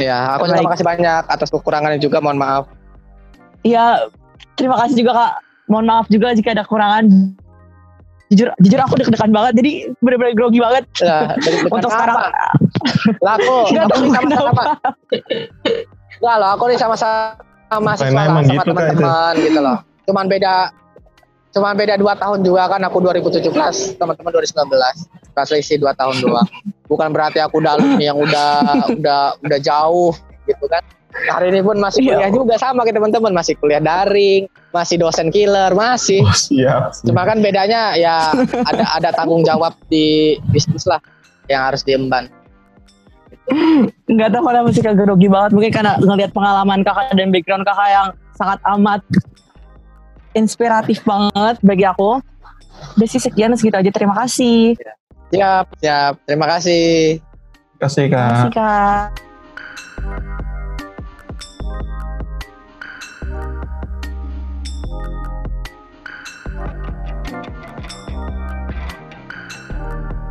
Ya, aku juga Baik. makasih banyak atas kekurangannya juga, mohon maaf. Ya terima kasih juga kak. Mohon maaf juga jika ada kekurangan. Jujur, jujur aku deg-degan banget. Jadi bener-bener grogi banget. Ya, dari Untuk sekarang Lah aku, [laughs] sama-sama. Enggak loh, aku nih sama-sama mahasiswa Karena lah, emang sama gitu, teman-teman gitu loh. Cuman beda cuman beda 2 tahun juga kan aku 2017, teman-teman 2019. Pas selisih 2 tahun doang. Bukan berarti aku udah alumni yang udah udah udah jauh gitu kan. Hari ini pun masih Iya. kuliah juga sama kayak teman-teman, masih kuliah daring, masih dosen killer, masih. Oh, siap. Cuma kan bedanya ya ada ada tanggung jawab di bisnis lah yang harus diemban. nggak tahu kenapa sih grogi banget. Mungkin karena ngelihat pengalaman kakak dan background kakak yang sangat amat inspiratif banget bagi aku. Udah sih sekian segitu aja. Terima kasih. Siap, siap. Terima kasih. Terima kasih Terima kak. kasih kak.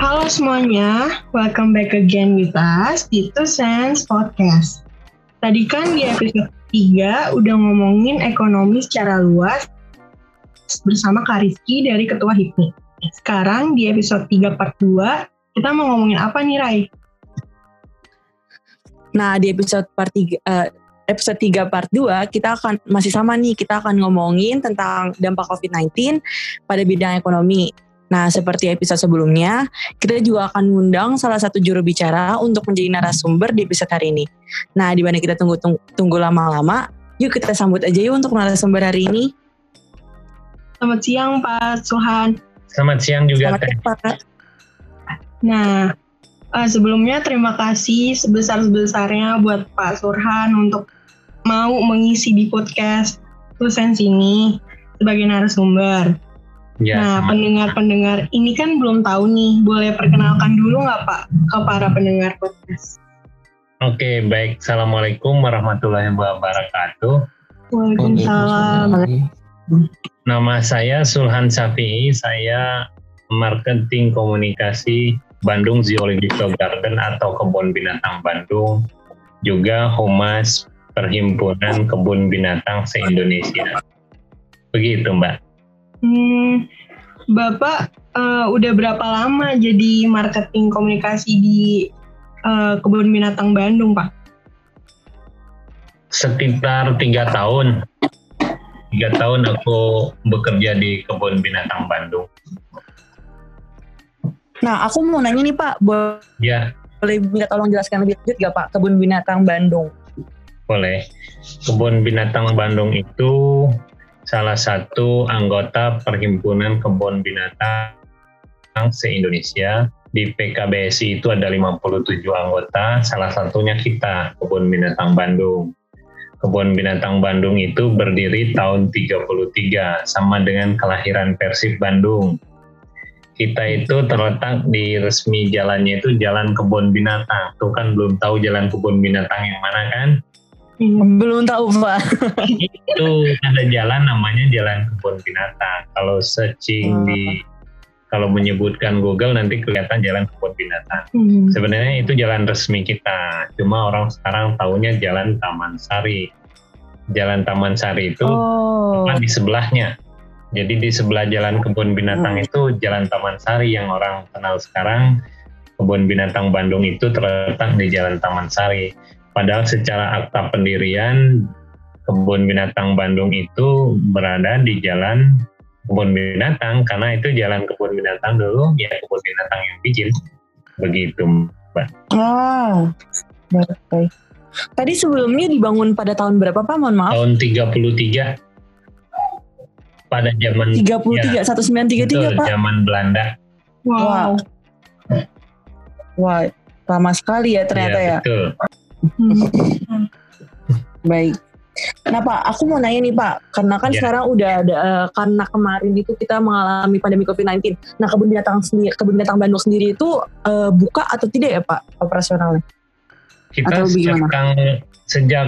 Halo semuanya, welcome back again with us di Two Sense Podcast. Tadi kan di episode 3 udah ngomongin ekonomi secara luas bersama Kak Rizky dari Ketua HIPMI. Sekarang di episode 3 part 2, kita mau ngomongin apa nih Rai? Nah, di episode part 3 eh, episode 3 part 2 kita akan masih sama nih, kita akan ngomongin tentang dampak COVID-19 pada bidang ekonomi. Nah, seperti episode sebelumnya, kita juga akan mengundang salah satu juru bicara untuk menjadi narasumber di episode hari ini. Nah, di mana kita tunggu, tunggu lama-lama, yuk kita sambut aja yuk untuk narasumber hari ini. Selamat siang Pak Suhan. Selamat siang juga Selamat Teh. siang, Pak. Nah, eh, sebelumnya terima kasih sebesar-besarnya buat Pak Surhan untuk mau mengisi di podcast Tusen ini sebagai narasumber. Ya, nah, pendengar-pendengar ini kan belum tahu nih, boleh perkenalkan dulu nggak Pak ke para pendengar podcast? Oke, baik. Assalamualaikum warahmatullahi wabarakatuh. Waalaikumsalam. Nama saya Sulhan Safi'i. Saya marketing komunikasi Bandung Zoological Garden atau Kebun Binatang Bandung. Juga Humas Perhimpunan Kebun Binatang se-Indonesia. Begitu, Mbak. Hmm, Bapak eh, udah berapa lama jadi marketing komunikasi di eh, Kebun Binatang Bandung, Pak? Sekitar tiga tahun. Tiga tahun aku bekerja di Kebun Binatang Bandung. Nah, aku mau nanya nih Pak, boleh Ya, minta tolong jelaskan lebih lanjut gak Pak, Kebun Binatang Bandung? Boleh. Kebun Binatang Bandung itu salah satu anggota Perhimpunan Kebun Binatang se-Indonesia. Di PKBSI itu ada 57 anggota, salah satunya kita, Kebun Binatang Bandung. Kebun Binatang Bandung itu berdiri tahun 33, sama dengan kelahiran Persib Bandung. Kita itu terletak di resmi jalannya itu Jalan Kebun Binatang. Tuh kan belum tahu Jalan Kebun Binatang yang mana kan? Belum tahu Pak. itu ada jalan namanya Jalan Kebun Binatang. Kalau searching di kalau menyebutkan Google nanti kelihatan Jalan Kebun Binatang. Hmm. Sebenarnya itu jalan resmi kita. Cuma orang sekarang taunya Jalan Taman Sari. Jalan Taman Sari itu Oh. tepat di sebelahnya. Jadi di sebelah Jalan Kebun Binatang Hmm. itu Jalan Taman Sari yang orang kenal sekarang. Kebun Binatang Bandung itu terletak di Jalan Taman Sari. Padahal secara akta pendirian Kebun Binatang Bandung itu berada di Jalan Kebun Binatang karena itu Jalan Kebun Binatang dulu ya Kebun Binatang yang bikin. Begitu, Mbak. Ah, baik. Tadi sebelumnya dibangun pada tahun berapa Pak? Mohon maaf. Tahun 33 pada zaman 33, ya, 1933 betul, Pak. zaman Belanda. Wow. Wah, lama sekali ya ternyata Iya, ya. Betul. Hmm. Baik. Nah Pak, aku mau nanya nih Pak, karena kan Ya. sekarang udah ada eh, karena kemarin itu kita mengalami pandemi COVID-19. Nah kebun binatang sendiri, kebun binatang Bandung sendiri itu eh, buka atau tidak ya Pak operasionalnya? Kita Atau sejak, tang- sejak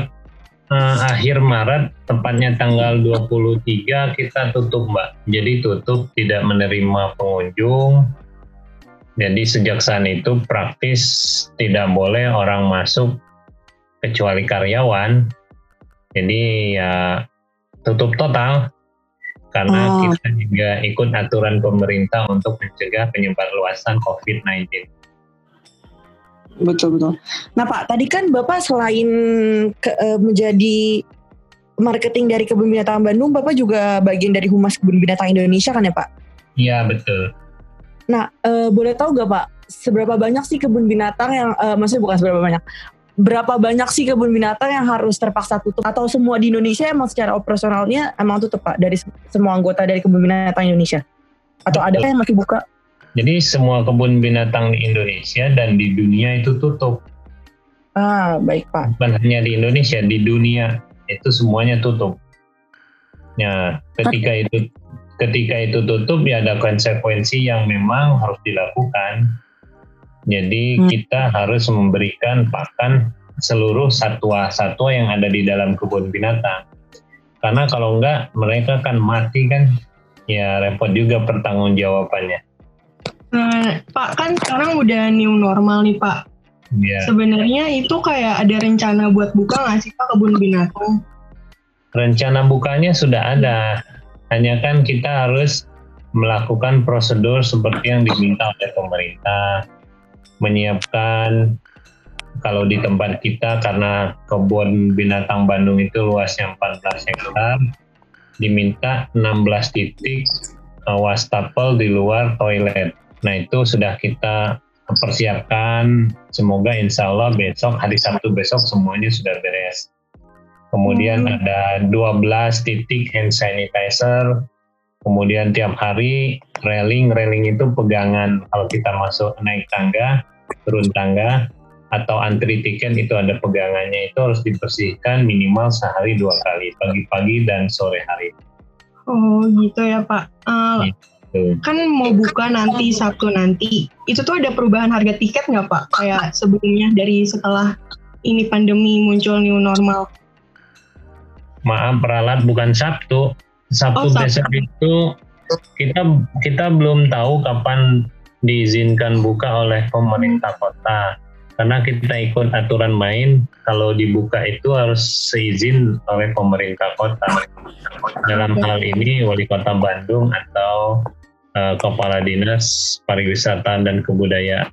eh, akhir Maret, tepatnya tanggal 23 kita tutup Mbak. Jadi tutup tidak menerima pengunjung. Jadi sejak saat itu praktis tidak boleh orang masuk kecuali karyawan. Jadi ya tutup total karena Oh. kita juga ikut aturan pemerintah untuk mencegah penyebar luasan COVID-19. Betul betul. Nah Pak, tadi kan Bapak selain ke- eh, menjadi marketing dari kebun binatang Bandung, Bapak juga bagian dari humas kebun binatang Indonesia kan ya Pak? Iya betul. Nah, eh, boleh tahu gak Pak, seberapa banyak sih kebun binatang yang, eh, maksudnya bukan seberapa banyak, berapa banyak sih kebun binatang yang harus terpaksa tutup? Atau semua di Indonesia emang secara operasionalnya emang tutup Pak, dari se- semua anggota dari kebun binatang Indonesia? Atau ada yang masih buka? Jadi semua kebun binatang di Indonesia dan di dunia itu tutup. Ah, baik Pak. Bukan hanya di Indonesia, di dunia itu semuanya tutup. Ya, ketika itu ketika itu tutup ya ada konsekuensi yang memang harus dilakukan. Jadi Hmm. kita harus memberikan pakan seluruh satwa-satwa yang ada di dalam kebun binatang. Karena kalau enggak mereka kan mati kan ya repot juga pertanggungjawabannya. Nah, Pak kan sekarang udah new normal nih Pak. Ya. Sebenarnya itu kayak ada rencana buat buka nggak sih Pak kebun binatang? rencana bukanya sudah ada. Hanya kan kita harus melakukan prosedur seperti yang diminta oleh pemerintah, menyiapkan kalau di tempat kita karena kebun binatang Bandung itu luasnya 14 hektar, diminta 16 titik uh, wastafel di luar toilet. Nah itu sudah kita persiapkan. Semoga insya Allah besok hari Sabtu besok semuanya sudah beres. Kemudian Hmm. ada 12 titik hand sanitizer. Kemudian tiap hari railing, railing itu pegangan kalau kita masuk naik tangga, turun tangga, atau antri tiket itu ada pegangannya itu harus dibersihkan minimal sehari dua kali, pagi-pagi dan sore hari. Oh gitu ya Pak. Eh, Tuh. kan mau buka nanti Sabtu nanti. Itu tuh ada perubahan harga tiket nggak Pak? Kayak sebelumnya dari setelah ini pandemi muncul new normal. Maaf peralat bukan Sabtu. Sabtu Oh, Sabtu. besok itu kita kita belum tahu kapan diizinkan buka oleh pemerintah kota. Karena kita ikut aturan main, kalau dibuka itu harus seizin oleh pemerintah kota. Dalam hal ini wali kota Bandung atau eh, kepala dinas pariwisata dan kebudayaan.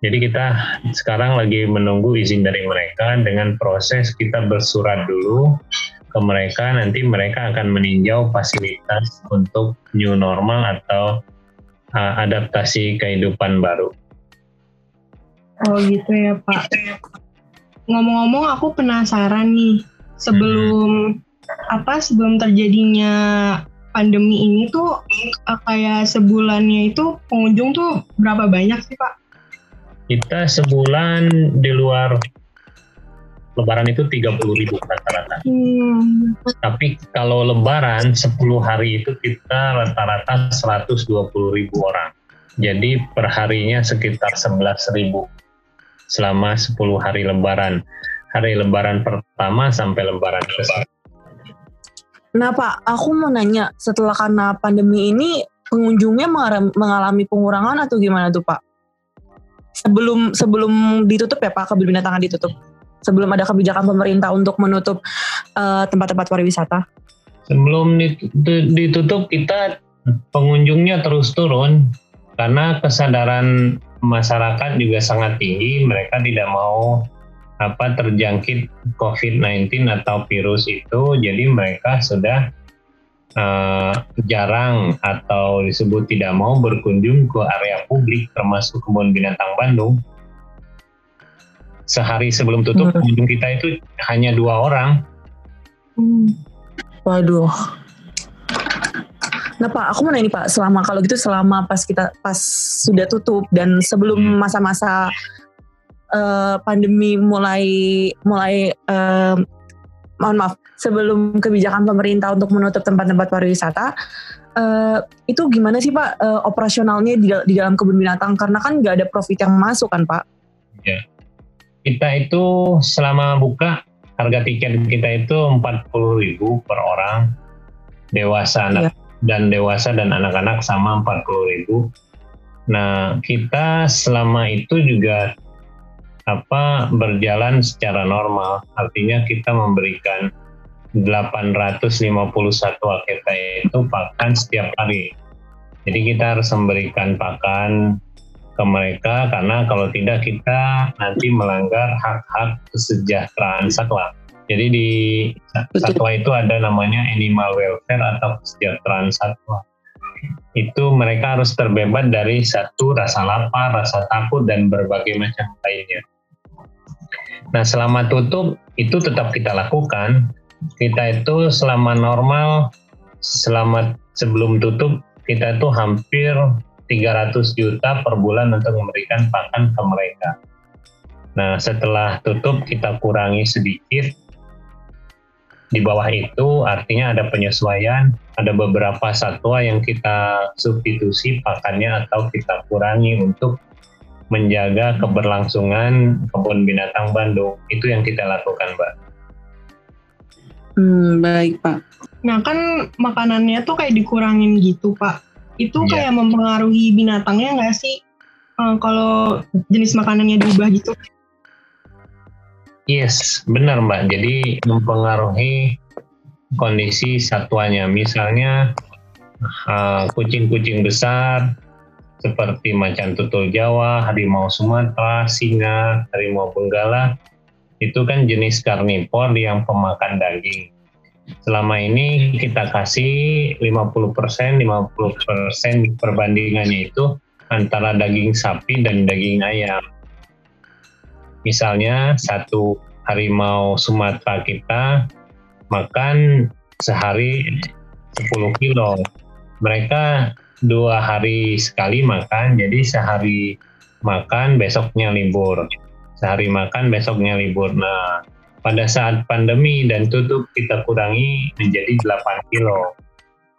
Jadi kita sekarang lagi menunggu izin dari mereka dengan proses kita bersurat dulu ke mereka nanti mereka akan meninjau fasilitas untuk new normal atau uh, adaptasi kehidupan baru. Oh gitu ya Pak. Ngomong-ngomong aku penasaran nih sebelum apa sebelum terjadinya pandemi ini tuh eh, kayak sebulannya itu pengunjung tuh berapa banyak sih Pak? Kita sebulan di luar lebaran itu 30 ribu rata-rata. Hmm, Tapi kalau lebaran 10 hari itu kita rata-rata 120 ribu orang. Jadi perharinya sekitar 11 ribu selama 10 hari lebaran. Hari lebaran pertama sampai lebaran ke Nah Pak, aku mau nanya, setelah karena pandemi ini pengunjungnya mengalami, pengurangan atau gimana tuh Pak? Sebelum sebelum ditutup ya Pak, kebun binatang ditutup. Sebelum ada kebijakan pemerintah untuk menutup eh, tempat-tempat pariwisata. Sebelum dit- ditutup kita pengunjungnya terus turun karena kesadaran masyarakat juga sangat tinggi. Mereka tidak mau apa terjangkit COVID-19 atau virus itu, jadi mereka sudah eh, jarang atau disebut tidak mau berkunjung ke area publik termasuk kebun binatang Bandung. Sehari sebelum tutup Hmm. pengunjung kita itu hanya dua orang. Waduh. Nah Pak, aku mau nanya nih Pak, selama kalau gitu selama pas kita pas sudah tutup dan sebelum Hmm. masa-masa eh, pandemi mulai mulai eh, mohon maaf sebelum kebijakan pemerintah untuk menutup tempat-tempat pariwisata eh, itu gimana sih Pak eh, operasionalnya di, di dalam kebun binatang karena kan nggak ada profit yang masuk kan Pak? Ya. Kita itu selama buka harga tiket kita itu 40.000 per orang dewasa anak dan dewasa dan anak-anak sama 40.000. Nah, kita selama itu juga apa berjalan secara normal. Artinya kita memberikan 851 satwa kita itu pakan setiap hari. Jadi kita harus memberikan pakan ke mereka karena kalau tidak kita nanti melanggar hak-hak kesejahteraan satwa. Jadi di satwa itu ada namanya animal welfare atau kesejahteraan satwa. Itu mereka harus terbebas dari satu rasa lapar, rasa takut dan berbagai macam lainnya. Nah selama tutup itu tetap kita lakukan. Kita itu selama normal, selama sebelum tutup kita itu hampir 300 juta per bulan untuk memberikan pakan ke mereka. Nah, setelah tutup kita kurangi sedikit. Di bawah itu artinya ada penyesuaian, ada beberapa satwa yang kita substitusi pakannya atau kita kurangi untuk menjaga keberlangsungan kebun binatang Bandung. Itu yang kita lakukan, Mbak. Hmm, baik, Pak. Nah, kan makanannya tuh kayak dikurangin gitu, Pak itu yeah. kayak mempengaruhi binatangnya nggak sih uh, kalau jenis makanannya diubah gitu? Yes, benar Mbak. Jadi mempengaruhi kondisi satwanya. Misalnya uh, kucing-kucing uh, besar seperti macan tutul Jawa, harimau Sumatera, singa, harimau Benggala, itu kan jenis karnivor yang pemakan daging selama ini kita kasih 50%, 50% perbandingannya itu antara daging sapi dan daging ayam. Misalnya satu harimau Sumatera kita makan sehari 10 kilo. Mereka dua hari sekali makan, jadi sehari makan besoknya libur. Sehari makan besoknya libur. Nah, pada saat pandemi dan tutup kita kurangi menjadi 8 kilo.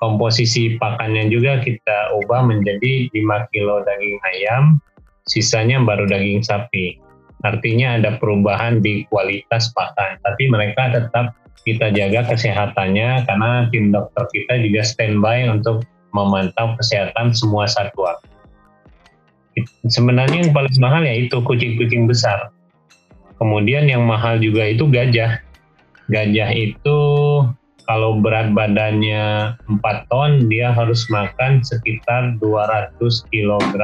Komposisi pakannya juga kita ubah menjadi 5 kilo daging ayam, sisanya baru daging sapi. Artinya ada perubahan di kualitas pakan, tapi mereka tetap kita jaga kesehatannya karena tim dokter kita juga standby untuk memantau kesehatan semua satwa. Sebenarnya yang paling mahal ya itu kucing-kucing besar Kemudian yang mahal juga itu gajah. Gajah itu kalau berat badannya 4 ton, dia harus makan sekitar 200 kg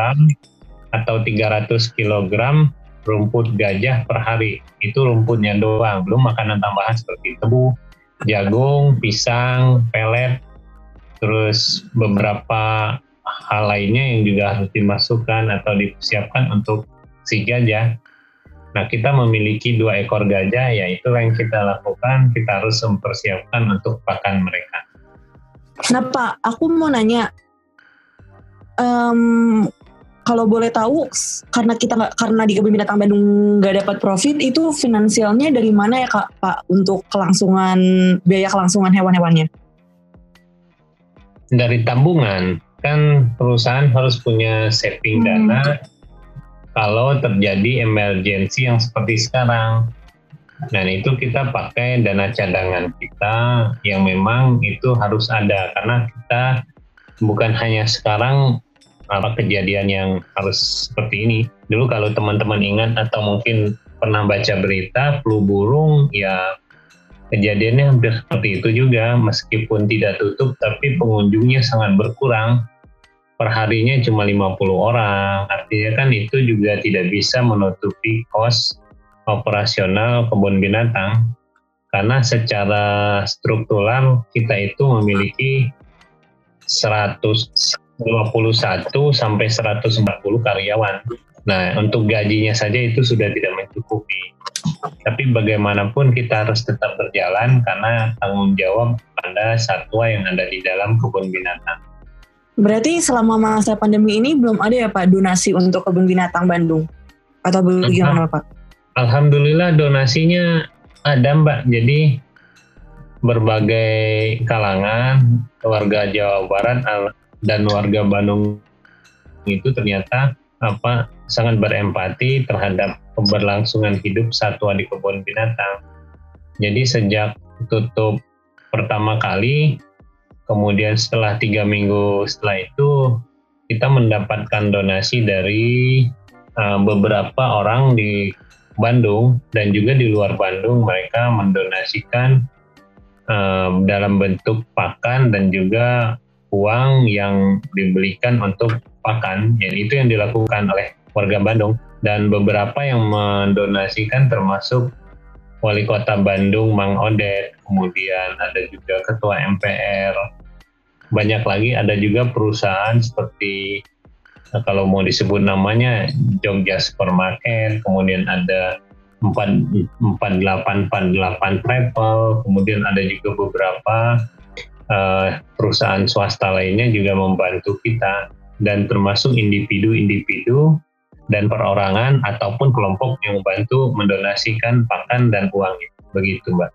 atau 300 kg rumput gajah per hari. Itu rumputnya doang, belum makanan tambahan seperti tebu, jagung, pisang, pelet, terus beberapa hal lainnya yang juga harus dimasukkan atau disiapkan untuk si gajah. Nah, kita memiliki dua ekor gajah, ya itu yang kita lakukan, kita harus mempersiapkan untuk pakan mereka. Nah, Pak, aku mau nanya, um, kalau boleh tahu, karena kita nggak karena di kebun binatang Bandung nggak dapat profit, itu finansialnya dari mana ya kak, Pak, untuk kelangsungan biaya kelangsungan hewan-hewannya? Dari tabungan, kan perusahaan harus punya saving hmm. Kalau terjadi emergensi yang seperti sekarang. Dan itu kita pakai dana cadangan kita yang memang itu harus ada karena kita bukan hanya sekarang apa kejadian yang harus seperti ini. Dulu kalau teman-teman ingat atau mungkin pernah baca berita flu burung ya kejadiannya hampir seperti itu juga meskipun tidak tutup tapi pengunjungnya sangat berkurang perharinya cuma 50 orang. Artinya kan itu juga tidak bisa menutupi kos operasional kebun binatang karena secara struktural kita itu memiliki 121 sampai 140 karyawan. Nah, untuk gajinya saja itu sudah tidak mencukupi. Tapi bagaimanapun kita harus tetap berjalan karena tanggung jawab pada satwa yang ada di dalam kebun binatang. Berarti selama masa pandemi ini belum ada ya Pak donasi untuk kebun binatang Bandung? Atau bagaimana Pak? Alhamdulillah donasinya ada Mbak. Jadi berbagai kalangan warga Jawa Barat dan warga Bandung itu ternyata apa sangat berempati terhadap keberlangsungan hidup satwa di kebun binatang. Jadi sejak tutup pertama kali, kemudian setelah tiga minggu setelah itu kita mendapatkan donasi dari uh, beberapa orang di Bandung dan juga di luar Bandung mereka mendonasikan uh, dalam bentuk pakan dan juga uang yang dibelikan untuk pakan. Ya, itu yang dilakukan oleh warga Bandung dan beberapa yang mendonasikan termasuk Wali Kota Bandung Mang Odet, kemudian ada juga Ketua MPR, banyak lagi ada juga perusahaan seperti nah, kalau mau disebut namanya Jogja Supermarket, kemudian ada 4848 Travel, kemudian ada juga beberapa uh, perusahaan swasta lainnya juga membantu kita dan termasuk individu-individu dan perorangan ataupun kelompok yang membantu mendonasikan pakan dan uang begitu mbak.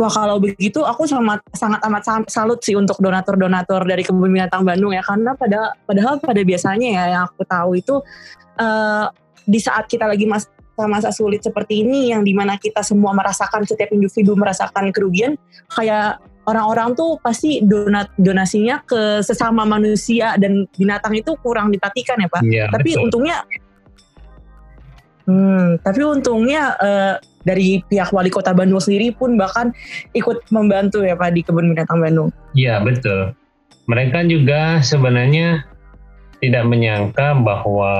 Wah kalau begitu aku sangat sangat amat salut sih untuk donatur-donatur dari kebun binatang Bandung ya karena pada padahal pada biasanya ya yang aku tahu itu uh, di saat kita lagi masa masa sulit seperti ini yang di mana kita semua merasakan setiap individu merasakan kerugian kayak orang-orang tuh pasti donat donasinya ke sesama manusia dan binatang itu kurang diperhatikan ya pak. Ya, tapi betul. untungnya, hmm, tapi untungnya uh, dari pihak wali kota Bandung sendiri pun bahkan ikut membantu ya pak di kebun binatang Bandung. Iya betul. Mereka juga sebenarnya tidak menyangka bahwa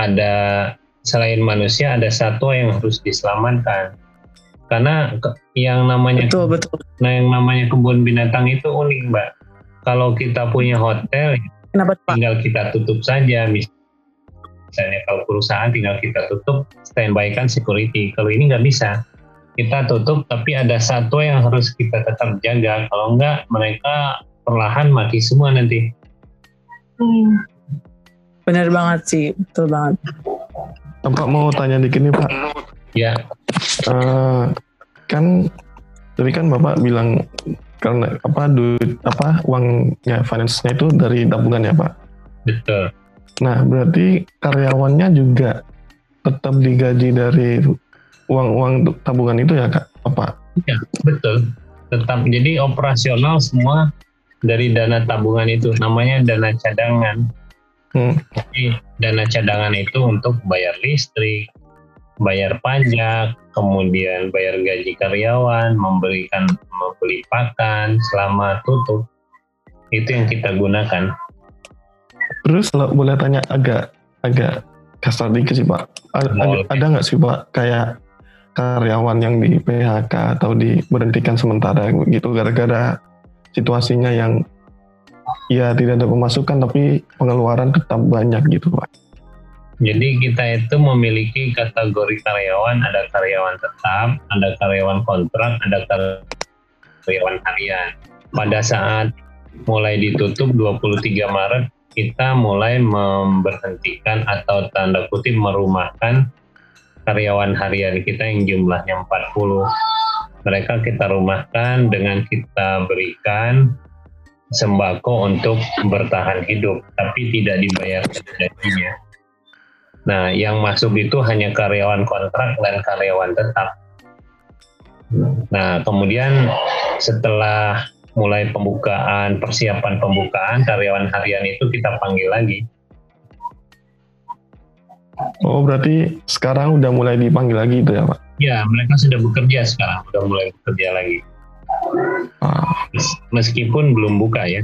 ada selain manusia ada satwa yang harus diselamatkan karena yang namanya betul, betul. nah yang namanya kebun binatang itu unik mbak kalau kita punya hotel Kenapa, Pak? tinggal kita tutup saja misalnya kalau perusahaan tinggal kita tutup standby kan security kalau ini nggak bisa kita tutup tapi ada satu yang harus kita tetap jaga kalau enggak mereka perlahan mati semua nanti hmm. benar banget sih betul banget Pak mau tanya dikit nih Pak Ya. Uh, kan tadi kan Bapak bilang karena apa duit apa uangnya finance-nya itu dari tabungan ya Pak? Betul. Nah berarti karyawannya juga tetap digaji dari uang-uang tabungan itu ya Kak? Apa? Ya betul. Tetap jadi operasional semua dari dana tabungan itu namanya dana cadangan. Hmm. Jadi dana cadangan itu untuk bayar listrik, bayar pajak, kemudian bayar gaji karyawan, memberikan membeli pakan selama tutup. Itu yang kita gunakan. Terus kalau boleh tanya agak agak kasar dikit sih Pak. Ada, ada nggak sih Pak kayak karyawan yang di PHK atau diberhentikan sementara gitu gara-gara situasinya yang ya tidak ada pemasukan tapi pengeluaran tetap banyak gitu Pak. Jadi kita itu memiliki kategori karyawan, ada karyawan tetap, ada karyawan kontrak, ada karyawan harian. Pada saat mulai ditutup 23 Maret, kita mulai memberhentikan atau tanda kutip merumahkan karyawan harian kita yang jumlahnya 40. Mereka kita rumahkan dengan kita berikan sembako untuk bertahan hidup, tapi tidak dibayar gajinya. Nah, yang masuk itu hanya karyawan kontrak dan karyawan tetap. Nah, kemudian setelah mulai pembukaan, persiapan pembukaan, karyawan harian itu kita panggil lagi. Oh, berarti sekarang udah mulai dipanggil lagi itu ya, Pak? Ya, mereka sudah bekerja sekarang, sudah mulai bekerja lagi. Ah. Meskipun belum buka ya.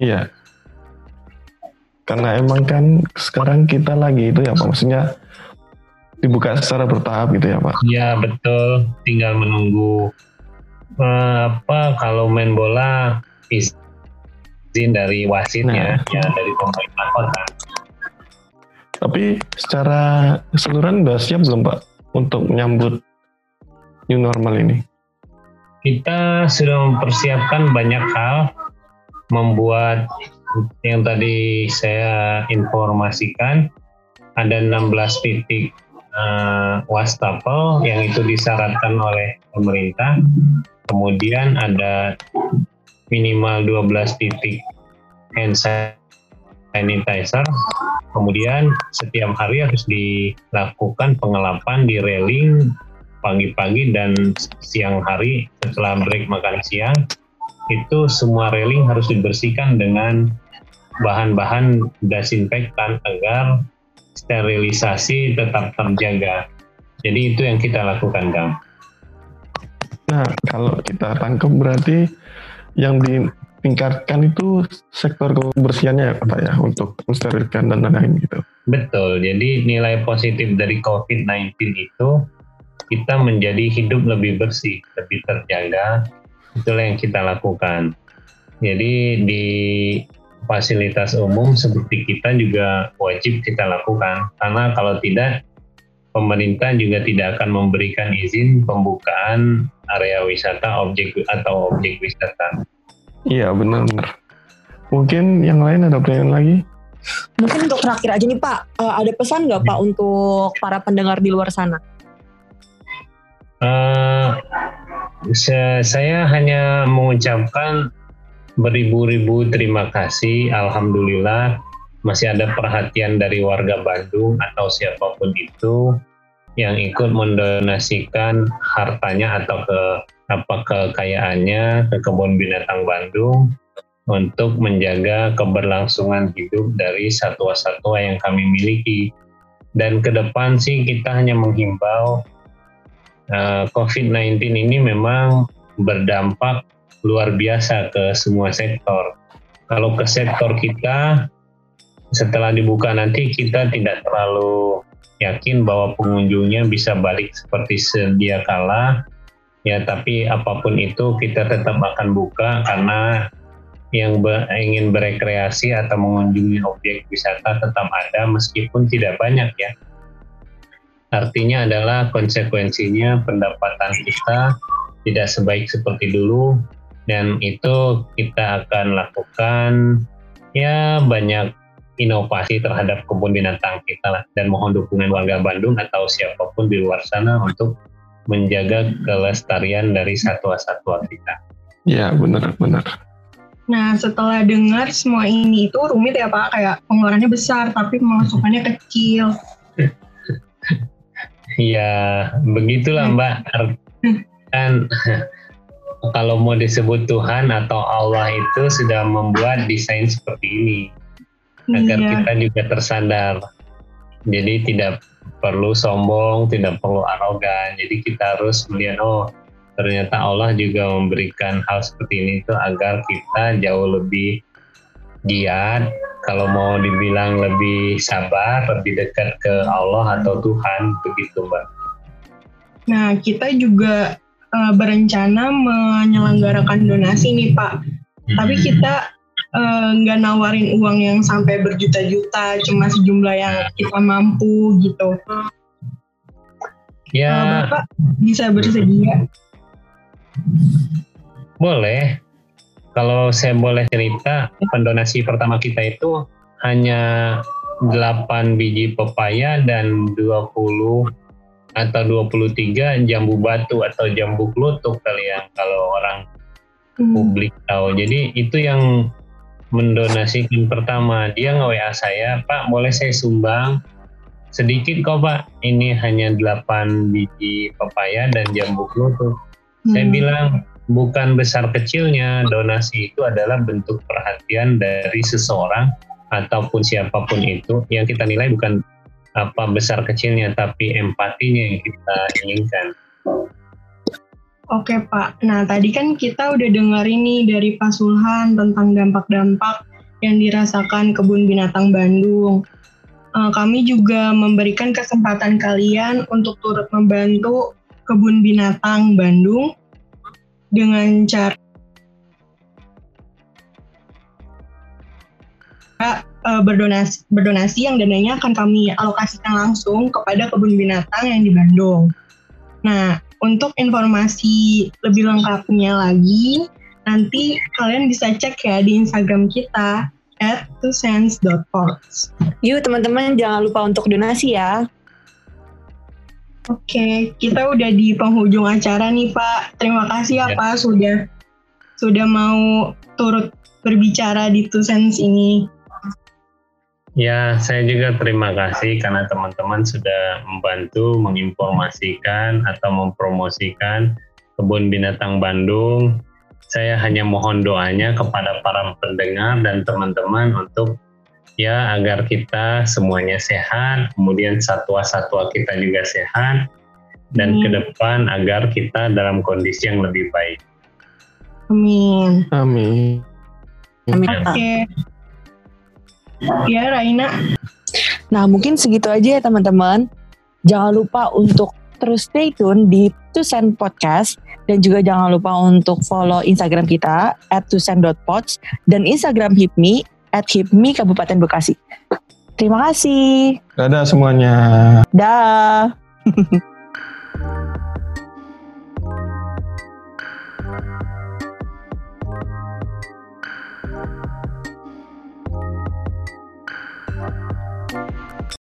Iya karena emang kan sekarang kita lagi itu ya Pak maksudnya dibuka secara bertahap gitu ya Pak Iya betul tinggal menunggu apa kalau main bola izin dari wasitnya nah. ya dari pemerintah kota. Tapi secara keseluruhan udah siap belum Pak untuk menyambut new normal ini? Kita sudah mempersiapkan banyak hal membuat yang tadi saya informasikan ada 16 titik uh, wastafel yang itu disyaratkan oleh pemerintah kemudian ada minimal 12 titik hand sanitizer, kemudian setiap hari harus dilakukan pengelapan di railing pagi-pagi dan siang hari setelah break makan siang itu semua railing harus dibersihkan dengan bahan-bahan desinfektan agar sterilisasi tetap terjaga. Jadi itu yang kita lakukan, Kang. Nah, kalau kita tangkap berarti yang ditingkatkan itu sektor kebersihannya ya Pak ya untuk mensterilkan dan lain-lain gitu. Betul. Jadi nilai positif dari COVID-19 itu kita menjadi hidup lebih bersih, lebih terjaga. Itulah yang kita lakukan. Jadi di fasilitas umum seperti kita juga wajib kita lakukan karena kalau tidak pemerintah juga tidak akan memberikan izin pembukaan area wisata objek atau objek wisata. Iya benar-benar. Mungkin yang lain ada pertanyaan lagi? Mungkin untuk terakhir aja nih Pak, uh, ada pesan nggak Pak untuk para pendengar di luar sana? Uh, saya hanya mengucapkan beribu-ribu terima kasih. Alhamdulillah masih ada perhatian dari warga Bandung atau siapa pun itu yang ikut mendonasikan hartanya atau ke apa kekayaannya ke kebun binatang Bandung untuk menjaga keberlangsungan hidup dari satwa-satwa yang kami miliki. Dan ke depan sih kita hanya menghimbau eh, COVID-19 ini memang berdampak luar biasa ke semua sektor. Kalau ke sektor kita setelah dibuka nanti kita tidak terlalu yakin bahwa pengunjungnya bisa balik seperti sedia kala. Ya tapi apa pun itu kita tetap akan buka karena yang be ingin berekreasi atau mengunjungi objek wisata tetap ada meskipun tidak banyak ya. Artinya adalah konsekuensinya pendapatan kita tidak sebaik seperti dulu dan itu kita akan lakukan ya banyak inovasi terhadap kebun binatang kita lah dan mohon dukungan warga Bandung atau siapa pun di luar sana untuk menjaga kelestarian dari satwa-satwa kita. Ya benar benar. Nah setelah dengar semua ini itu rumit ya Pak kayak pengeluarannya besar tapi pemasukannya kecil. ya begitulah Mbak kan kalau mau disebut Tuhan atau Allah itu sudah membuat desain seperti ini agar iya. kita juga tersandar. Jadi tidak perlu sombong, tidak perlu arogan. Jadi kita harus melihat oh ternyata Allah juga memberikan hal seperti ini itu agar kita jauh lebih giat. Kalau mau dibilang lebih sabar, lebih dekat ke Allah atau Tuhan, begitu mbak. Nah kita juga uh, berencana menyelenggarakan donasi nih Pak. Hmm. Tapi kita Eh, nggak uh, nawarin uang yang sampai berjuta-juta, cuma sejumlah yang kita mampu gitu. Ya. Uh, Bapak bisa bersedia? Boleh. Kalau saya boleh cerita, pendonasi pertama kita itu hanya 8 biji pepaya dan 20 atau 23 jambu batu atau jambu klutuk kali ya kalau orang hmm. publik tahu. Jadi itu yang mendonasikan pertama. Dia nge-WA saya Pak boleh saya sumbang? Sedikit kok Pak. Ini hanya 8 biji pepaya dan jambu klutuk hmm. saya bilang bukan besar kecilnya. Donasi itu adalah bentuk perhatian dari seseorang ataupun siapa pun itu. Yang kita nilai bukan apa besar kecilnya tapi empatinya yang kita inginkan Oke Pak, nah tadi kan kita udah dengar ini dari Pak Sulhan tentang dampak-dampak yang dirasakan kebun binatang Bandung. Uh, kami juga memberikan kesempatan kalian untuk turut membantu kebun binatang Bandung dengan cara uh, berdonasi, berdonasi yang dananya akan kami alokasikan langsung kepada kebun binatang yang di Bandung. Nah, untuk informasi lebih lengkapnya lagi, nanti kalian bisa cek ya di Instagram kita at twosense.org. Yuk teman-teman jangan lupa untuk donasi ya. Oke, kita udah di penghujung acara nih Pak. Terima kasih ya, Ya. Pak sudah sudah mau turut berbicara di Tusens ini. Ya, saya juga terima kasih karena teman-teman sudah membantu menginformasikan atau mempromosikan kebun binatang Bandung. Saya hanya mohon doanya kepada para pendengar dan teman-teman untuk ya agar kita semuanya sehat, kemudian satwa-satwa kita juga sehat, dan Amin. ke depan agar kita dalam kondisi yang lebih baik. Amin. Amin. Amin. Oke. Ya, Raina. Nah, mungkin segitu aja ya teman-teman. Jangan lupa untuk terus stay tune di Tusen Podcast dan juga jangan lupa untuk follow Instagram kita at tusen.pods dan Instagram HIPMI at HIPMI Kabupaten Bekasi. Terima kasih. Dadah semuanya. Dah. [laughs]